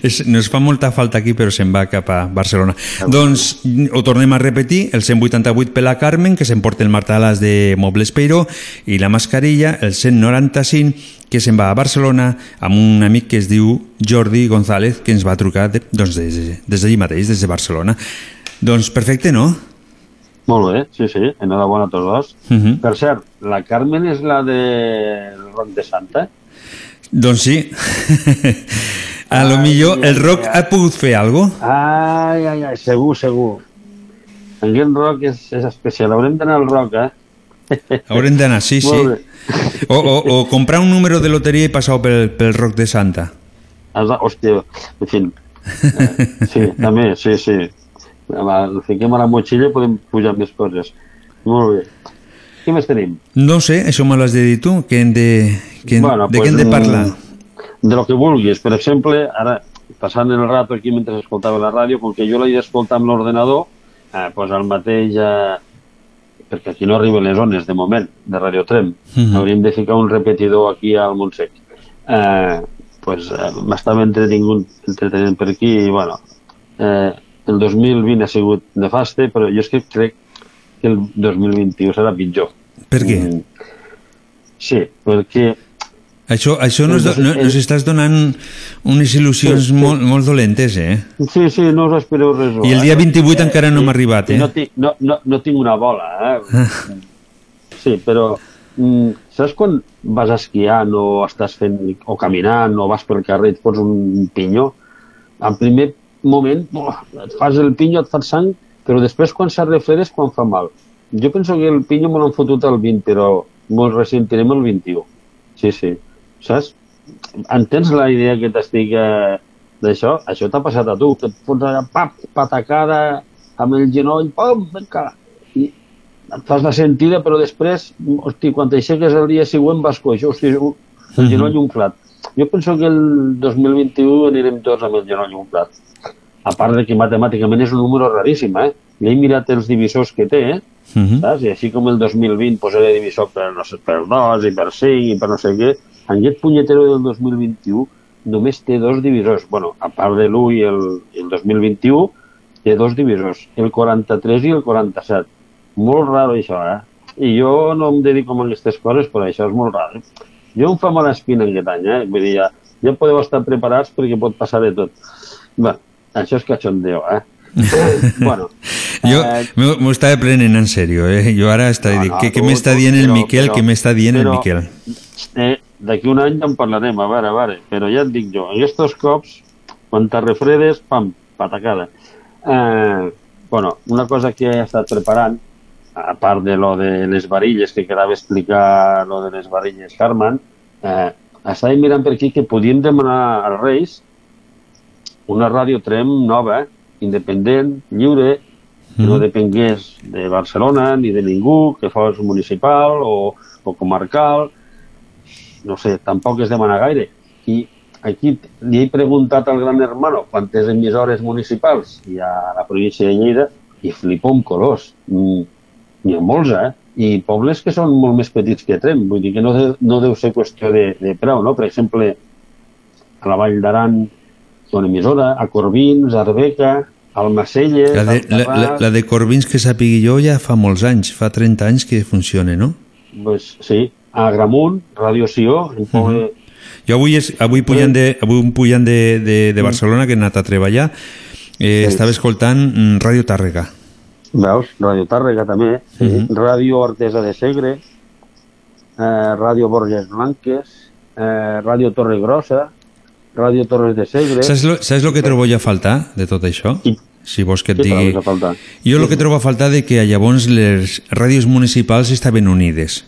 Es, nos fa molta falta aquí, però se'n va cap a Barcelona. Doncs ho tornem a repetir, el 188 per la Carmen, que s'emporta el martalàs de Mobles Peiró, i la mascarilla, el 195, que se'n va a Barcelona amb un amic que es diu Jordi González, que ens va trucar de, doncs des, des d'allí mateix, des de Barcelona. Doncs perfecte, no? Molt bé, sí, sí, enhorabona a tots dos. Uh -huh. Per cert, la Carmen és la de Roc de Santa? Doncs sí. a lo millor el rock ha pogut fer alguna cosa? Ai, ai, ai, segur, segur. En és, és especial. Haurem d'anar al rock, eh? Haurem d'anar, sí, sí. O, o, o comprar un número de loteria i passar pel, pel rock de Santa. Hòstia, en fi. Eh, sí, també, sí, sí. El fiquem a la motxilla i podem pujar més coses. Molt bé. Què més tenim? No sé, això me l'has de dir tu, que hem de, que hem, Bueno, de pues, què hem de parlar? mm, De lo que vulguis. Per exemple, ara, passant el rato aquí mentre escoltava la ràdio, com que jo l'he d'escoltar amb l'ordenador, eh, pues al mateix... Eh, perquè aquí no arriben les ones, de moment, de Radio Trem. Mhm. Hauríem de ficar un repetidor aquí al Montsec. Eh, pues, eh, m'estava entretingut, entretenint per aquí i, bueno, eh, el 2020 ha sigut nefaste, però jo és que crec que el 2021 serà pitjor. Per què? Mm, sí, perquè Això, això nos, do, no, nos estàs donant unes il·lusions Sí, sí. molt, molt dolentes, eh? Sí, sí, no us espereu res. I el dia 28 encara no m'ha arribat, eh? no, tinc, no, no, no tinc una bola, eh? Sí, però mm, saps quan vas esquiant o estàs fent, o caminant o vas pel carrer i et fots un pinyó? En primer moment buah, et fas el pinyó, et fas sang, però després quan s'arrefredes quan fa mal. Jo penso que el pinyó me l'han fotut el 20, però molt recent tenim el 21. Sí, sí. Saps? Entens la idea que t'estic eh, d'això? Això t'ha passat a tu, que et fots allà, pap, patacada amb el genoll, pum, vinga, i et fas la sentida, però després, hosti, quan t'aixeques el dia següent vas coix, hosti, el genoll inflat. Jo penso que el 2021 anirem tots amb el genoll inflat. A part de que matemàticament és un número raríssim, eh? L'he mirat els divisors que té, eh? Mhm. saps? I així com el 2020 pues, era divisor per, no sé, per 2 i per 5 i per no sé què, en aquest punyetero del 2021 només té dos divisors. bueno, a part de l'1 i el, el 2021, té dos divisors, el 43 i el 47. Molt raro això, eh? I jo no em dedico a aquestes coses, però això és molt raro. Jo em fa mala espina aquest any, eh? Vull dir, ja, ja podeu estar preparats perquè pot passar de tot. Bé, això és cachondeo, eh? bueno, Jo m'ho m'ho estava prenent en sèrio, eh? Jo ara estava No, no, què, què m'està dient el Miquel, però- què m'està dient el però- Miquel? eh, d'aquí un any ja en parlarem, a veure, a veure, però ja et dic jo, aquests cops, quan te refredes, pam, patacada. Eh, bueno, una cosa que he estat preparant, a part de lo de les varilles, que quedava explicar lo de les varilles Carmen, eh, estàvem mirant per aquí que podíem demanar als Reis una ràdio Trem nova, independent, lliure, que no depengués de Barcelona ni de ningú, que fos municipal o, o comarcal, no sé, tampoc es demana gaire. I aquí li he preguntat al gran hermano quantes emissores municipals hi ha a la província de Lleida i flipo amb colors. Mm, N'hi ha molts, eh? I pobles que són molt més petits que Trem, vull dir que no, de, no deu ser qüestió de, de preu, no? Per exemple, a la Vall d'Aran una emissora, a Corbins, a Arbeca, al Macelles, La de, la, la, la de Corbins que sàpigui jo ja fa molts anys, fa 30 anys que funciona, no? pues, sí, a Agramunt, Ràdio Sió, un poble... Jo avui, és, avui pujant, de, avui pujant de, de, de Barcelona, que he anat a treballar, eh, Sí. estava escoltant mm, Ràdio Tàrrega. Veus? Ràdio Tàrrega també, sí. Mhm. Ràdio Artesa de Segre, eh, Ràdio Borges Blanques, eh, Ràdio Torre Grossa, Ràdio Torres de Segre... Saps lo, saps lo que trobo ja a faltar de tot això? Si vols que et Què digui... a faltar? Jo el que trobo a faltar de que llavors les ràdios municipals estaven unides.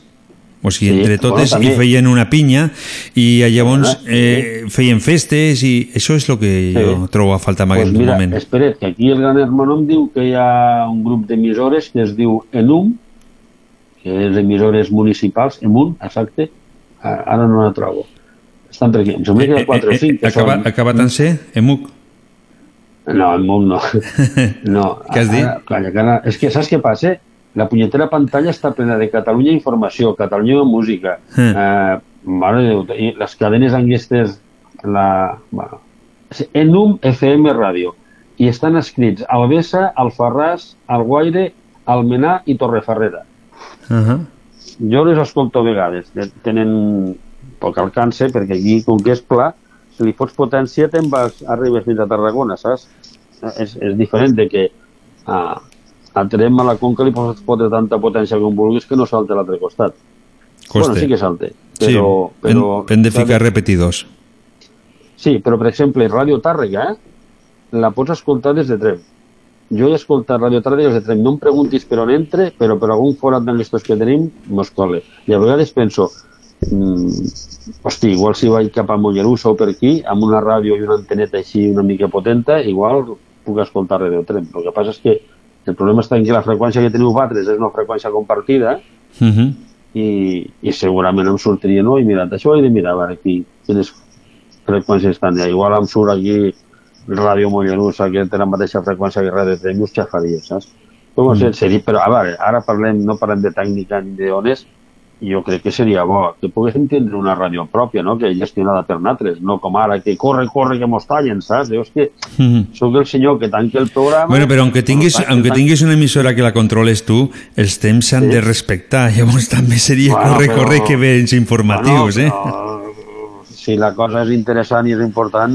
O sigui, Sí, entre totes bueno, i també. feien una pinya i llavors Ah, sí. eh, feien festes i això és el que jo Sí. trobo a faltar en Pues aquest mira, moment. espera't, que aquí el gran hermano em diu que hi ha un grup d'emissores que es diu ENUM, que és emissores municipals, EMUN, exacte, ara no la trobo. Estan per aquí, em sembla que hi ha 4 o 5. Que Eh, Acaba, són... acabat en C? EMUC? No, EMUN no. no. Què has dit? Ara, calla, que ara... És que saps què passa? La punyetera pantalla està plena de Catalunya Informació, Catalunya Música, Mm. eh, mare de Déu, i les cadenes aquestes, la... Bueno, Enum FM Ràdio, i estan escrits Albesa, Alfarràs, Alguaire, Almenar i Torreferrera. Uh -huh. Jo les escolto a vegades, de- poc alcance, perquè aquí, com que és pla, si li fots potència te'n vas, arribes fins a Tarragona, saps? És, és diferent de que a, a Trem a la Conca li pots fotre tanta potència com vulguis que no salta a l'altre costat. Coste. Bueno, sí que salte, però... sí, però hem, hem de ficar repetidors. Sí, però per exemple, Ràdio Tàrrega, eh, la pots escoltar des de Trem. Jo he escoltat Ràdio Tàrrega des de Trem. No em preguntis per on entre, però per algun forat d'aquestos que tenim mos cole. I a vegades penso, hosti, igual si vaig cap a Mollerussa o per aquí, amb una ràdio i una anteneta així una mica potenta, igual puc escoltar Ràdio Trem. El que passa és que el problema està en que la freqüència que teniu vosaltres és una freqüència compartida Mhm. i, i segurament em sortiria, no, he mirat això, he de mirar a veure aquí, quines freqüències estan allà. Igual em surt aquí Ràdio Mollerussa, que té la mateixa freqüència que Ràdio Trem, us xafaria, saps? Però, Mm. mm. seria, però a veure, ara parlem, no parlem de tècnica ni d'ones, i jo crec que seria bo que poguéssim tindre una ràdio pròpia, no?, que gestionada per natres, no com ara, que corre, corre, que mos tallen, saps? Dius que Mhm. sóc el senyor que tanca el programa... Bueno, però aunque tinguis, aunque tinguis una emissora que la controles tu, els temps s'han de respectar. Llavors també seria Bueno, corre, però- corre, que vens informatius, eh? Bueno, si la cosa és interessant i és important,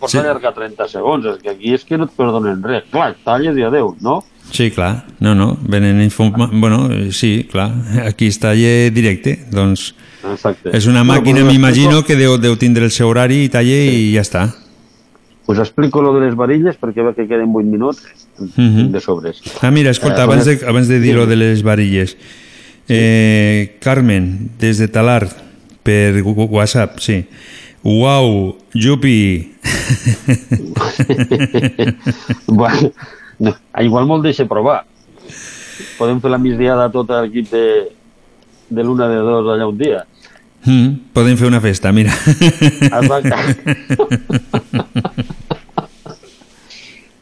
pots Sí. sí. allargar 30 segons. És que aquí és que no et perdonen res. Clar, talles i adeu, no? Sí, clar. No, no, venen informa... Bueno, sí, clar. Aquí està allà directe, doncs... Exacte. És una màquina, pues m'imagino, que deu, deu tindre el seu horari i talle i ja està. Us explico lo de les varilles perquè ve que queden 8 minuts Mhm. de sobres. Ah, mira, escolta, Eh, abans de, abans de dir lo de les varilles. Eh, Carmen, des de Talar, per WhatsApp, sí. Uau, Jupi! bueno, no, igual me'l deixa provar. Podem fer la migdiada tot l'equip de, de l'una de dos allà un dia. Mm, podem fer una festa, mira.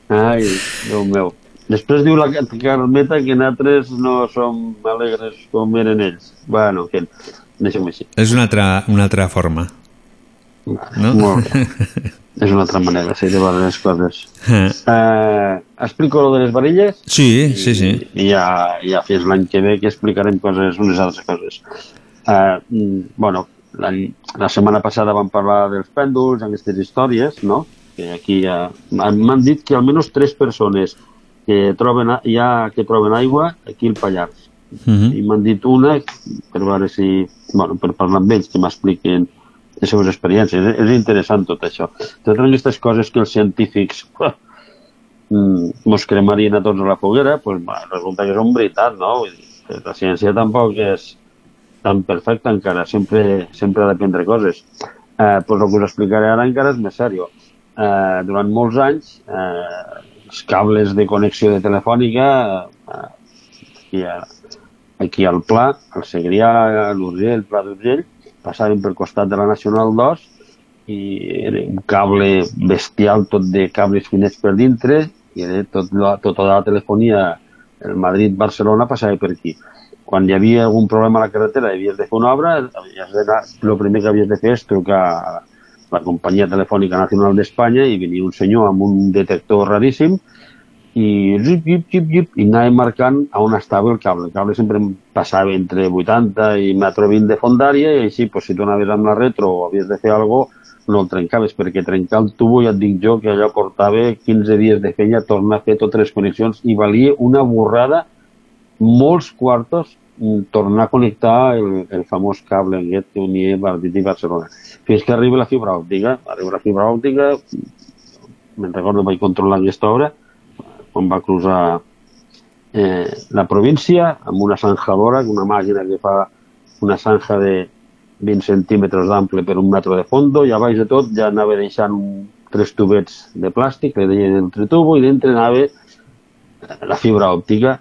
Ai, Déu meu. Després diu la Carmeta que nosaltres no som alegres com eren ells. Bueno, que deixem així. És una altra, una altra forma. No? Molt bé. És una altra manera, sí, de veure les coses. Eh, Uh, explico lo de les varilles sí, sí, sí. i ja, ja fins l'any que ve que explicarem coses, unes altres coses. Uh, bueno, la, la setmana passada vam parlar dels pèndols, aquestes històries, no? Que aquí ja... M'han dit que almenys tres persones que troben, ja, que troben aigua aquí al Pallars. Mhm. I m'han dit una, per veure si... Bueno, per parlar amb ells, que m'expliquen les seves experiències. És, interessant tot això. Totes aquestes coses que els científics mm, mos cremarien a tots a la foguera, pues, va, resulta que són veritat, no? La ciència tampoc és tan perfecta encara, sempre, sempre ha d'aprendre coses. Eh, pues el que us explicaré ara encara és més sèrio. Eh, durant molts anys, eh, els cables de connexió de telefònica eh, aquí, a, aquí al Pla, al Segrià, a l'Urgell, Pla d'Urgell, passaven per costat de la Nacional 2 i era un cable bestial, tot de cables finets per dintre, i era tot la, tota la telefonia, el Madrid-Barcelona passava per aquí. Quan hi havia algun problema a la carretera i havies de fer una obra, el primer que havies de fer és trucar a la companyia telefònica nacional d'Espanya i venia un senyor amb un detector raríssim i zip, zip, zip, zip, i anava marcant a on estava el cable. El cable sempre em passava entre 80 i metro 20 de fondària i així, pues, si tu anaves amb la retro o havies de fer alguna cosa, no el trencaves, perquè trencar el tubo, ja et dic jo, que allò portava 15 dies de feina, tornar a fer totes les connexions i valia una borrada molts quartos mm, tornar a connectar el, el famós cable aquest que unia Bartit i Barcelona. Fins que arriba la fibra òptica. Arriba la fibra òptica, me'n recordo vaig controlar aquesta obra, quan va cruzar eh, la província amb una zanjadora, una màquina que fa una zanja de 20 centímetres d'ample per un metre de fondo i a baix de tot ja anava deixant un, tres tubets de plàstic, que deien el tritubo, i dintre anava la fibra òptica.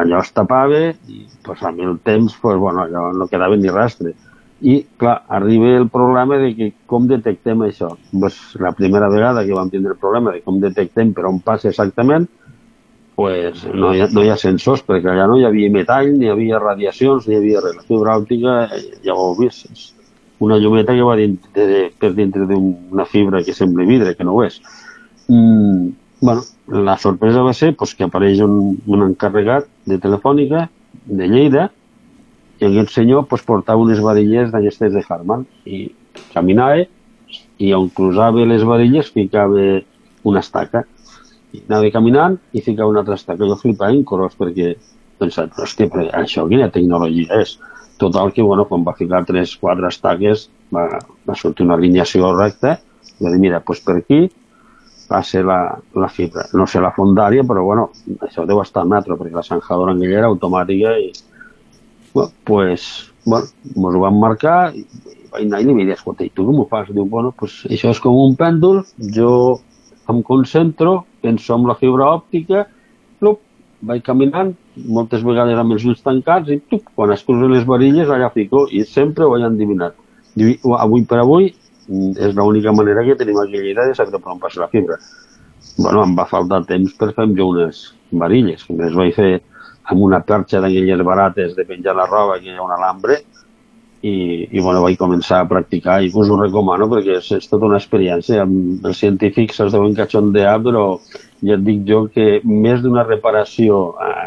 Allò es tapava i pues, amb el temps pues, bueno, allò no quedava ni rastre. I, clar, arriba el problema de que com detectem això. Pues, la primera vegada que vam tindre el problema de com detectem per on passa exactament, pues, no, hi ha, no hi ha sensors, perquè allà no hi havia metall, ni hi havia radiacions, ni hi havia res. La eh, ja ho heu vist, una llumeta que va dintre de, per dintre d'una fibra que sembla vidre, que no ho és. Mm, bueno, la sorpresa va ser pues, que apareix un, un encarregat de Telefònica de Lleida i aquest senyor pues, portava unes varilles d'aquestes de Harman i caminava i on cruzava les varilles ficava una estaca i anava caminant i ficava una altra estaca. Jo flipava en colors perquè pensava, hòstia, però això quina tecnologia és? Total que, bueno, quan va ficar tres, quatre estaques va, va sortir una alineació recta i va dir, mira, doncs per aquí ser la, la fibra. No sé la fondària, però bueno, això deu estar metro, perquè la zanjadora en era automàtica i bueno, pues, bueno, mos ho van marcar i, vaig anar i li vaig dir, escolta, i tu com ho fas? Diu, bueno, pues això és com un pèndol, jo em concentro, penso en la fibra òptica, plup, vaig caminant, moltes vegades amb els ulls tancats i tuc, quan es cruzen les varilles allà fico i sempre ho he endivinat. Diu, Avui per avui mm, és l'única manera que tenim aquí a Lleida de saber per on passa la fibra. Bueno, em va faltar temps per fer jo unes varilles, que les vaig fer amb una perxa d'aquelles barates de penjar la roba, que hi ha un alambre, i, i bueno, vaig començar a practicar i us ho recomano perquè és, és tota una experiència. Amb els científics es deuen cachondear, però ja et dic jo que més d'una reparació eh,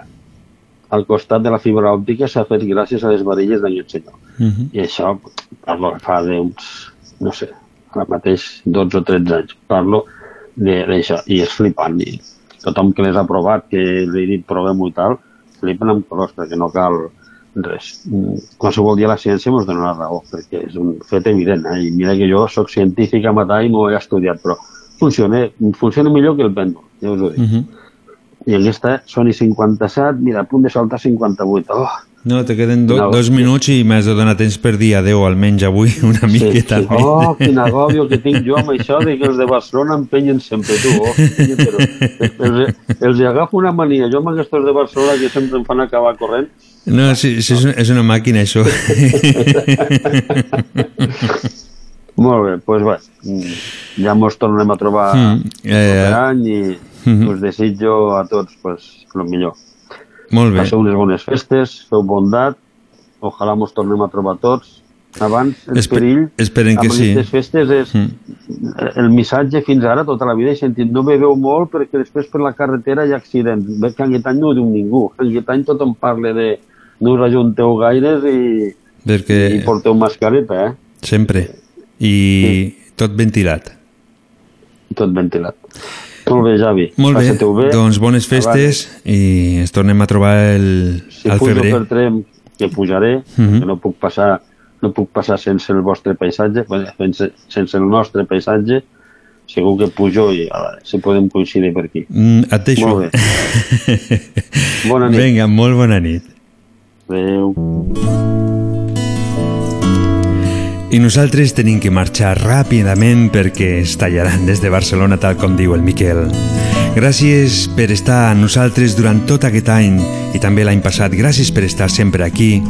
al costat de la fibra òptica s'ha fet gràcies a les varilles d'aquest senyor. Uh -huh. I això parlo fa d'uns, no sé, ara mateix 12 o 13 anys. Parlo de- d'això i és flipant. I tothom que les ha provat, que li he dit provem-ho i tal, flipen amb colors perquè no cal res. Qualsevol dia la ciència ens dona la raó, perquè és un fet evident. Eh? I mira que jo sóc científic a matar i m'ho he estudiat, però funciona, funciona millor que el pèndol, ja us ho dic. Uh -huh. I aquesta són i 57, mira, a punt de saltar 58. Oh, No, te queden do, No, dos minuts i m'has de donar temps per dir adeu almenys avui una miqueta. sí. Oh, quin agòbio que tinc jo amb això de que els de Barcelona empenyen sempre, tu. Oh, punyetero. els, els hi agafo una mania. Jo amb aquests de Barcelona que sempre em fan acabar corrent, No, sí, sí, és, una, és una màquina, això. Molt bé, doncs pues bé, mm, ja mos tornem a trobar Mm, mm, eh, any i mhm. us desitjo a tots pues, el millor. Molt bé. Passeu unes bones festes, feu bondat, ojalà mos tornem a trobar tots. Abans, el Espe- perill esperen que amb sí. aquestes festes és Mm. el missatge fins ara, tota la vida he sentit no beveu molt perquè després per la carretera hi ha accidents. Veig que aquest any no ho diu ningú. Aquest any tothom parla de no us ajunteu gaires i, Perquè i porteu mascareta, eh? sempre. I tot ventilat. Tot ventilat. Molt bé, Javi. Molt bé, bé. doncs bones festes i ens tornem a trobar el, Si al pujo febrer. per trem, que pujaré, Mhm. que no puc passar no puc passar sense el vostre paisatge, sense, sense el nostre paisatge, segur que pujo i a veure, si podem coincidir per aquí. Mm, et deixo. Molt bé. Bona nit. Vinga, molt bona nit. Adéu. I nosaltres tenim que marxar ràpidament perquè es tallaran des de Barcelona tal com diu el Miquel. Gràcies per estar amb nosaltres durant tot aquest any i també l'any passat. Gràcies per estar sempre aquí.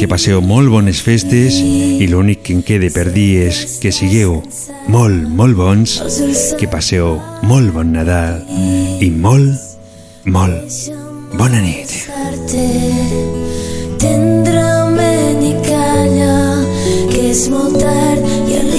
Que passeu molt bones festes i l'únic que em queda per dir és que sigueu molt, molt bons, que passeu molt bon Nadal i molt, molt bona nit. Calla, que és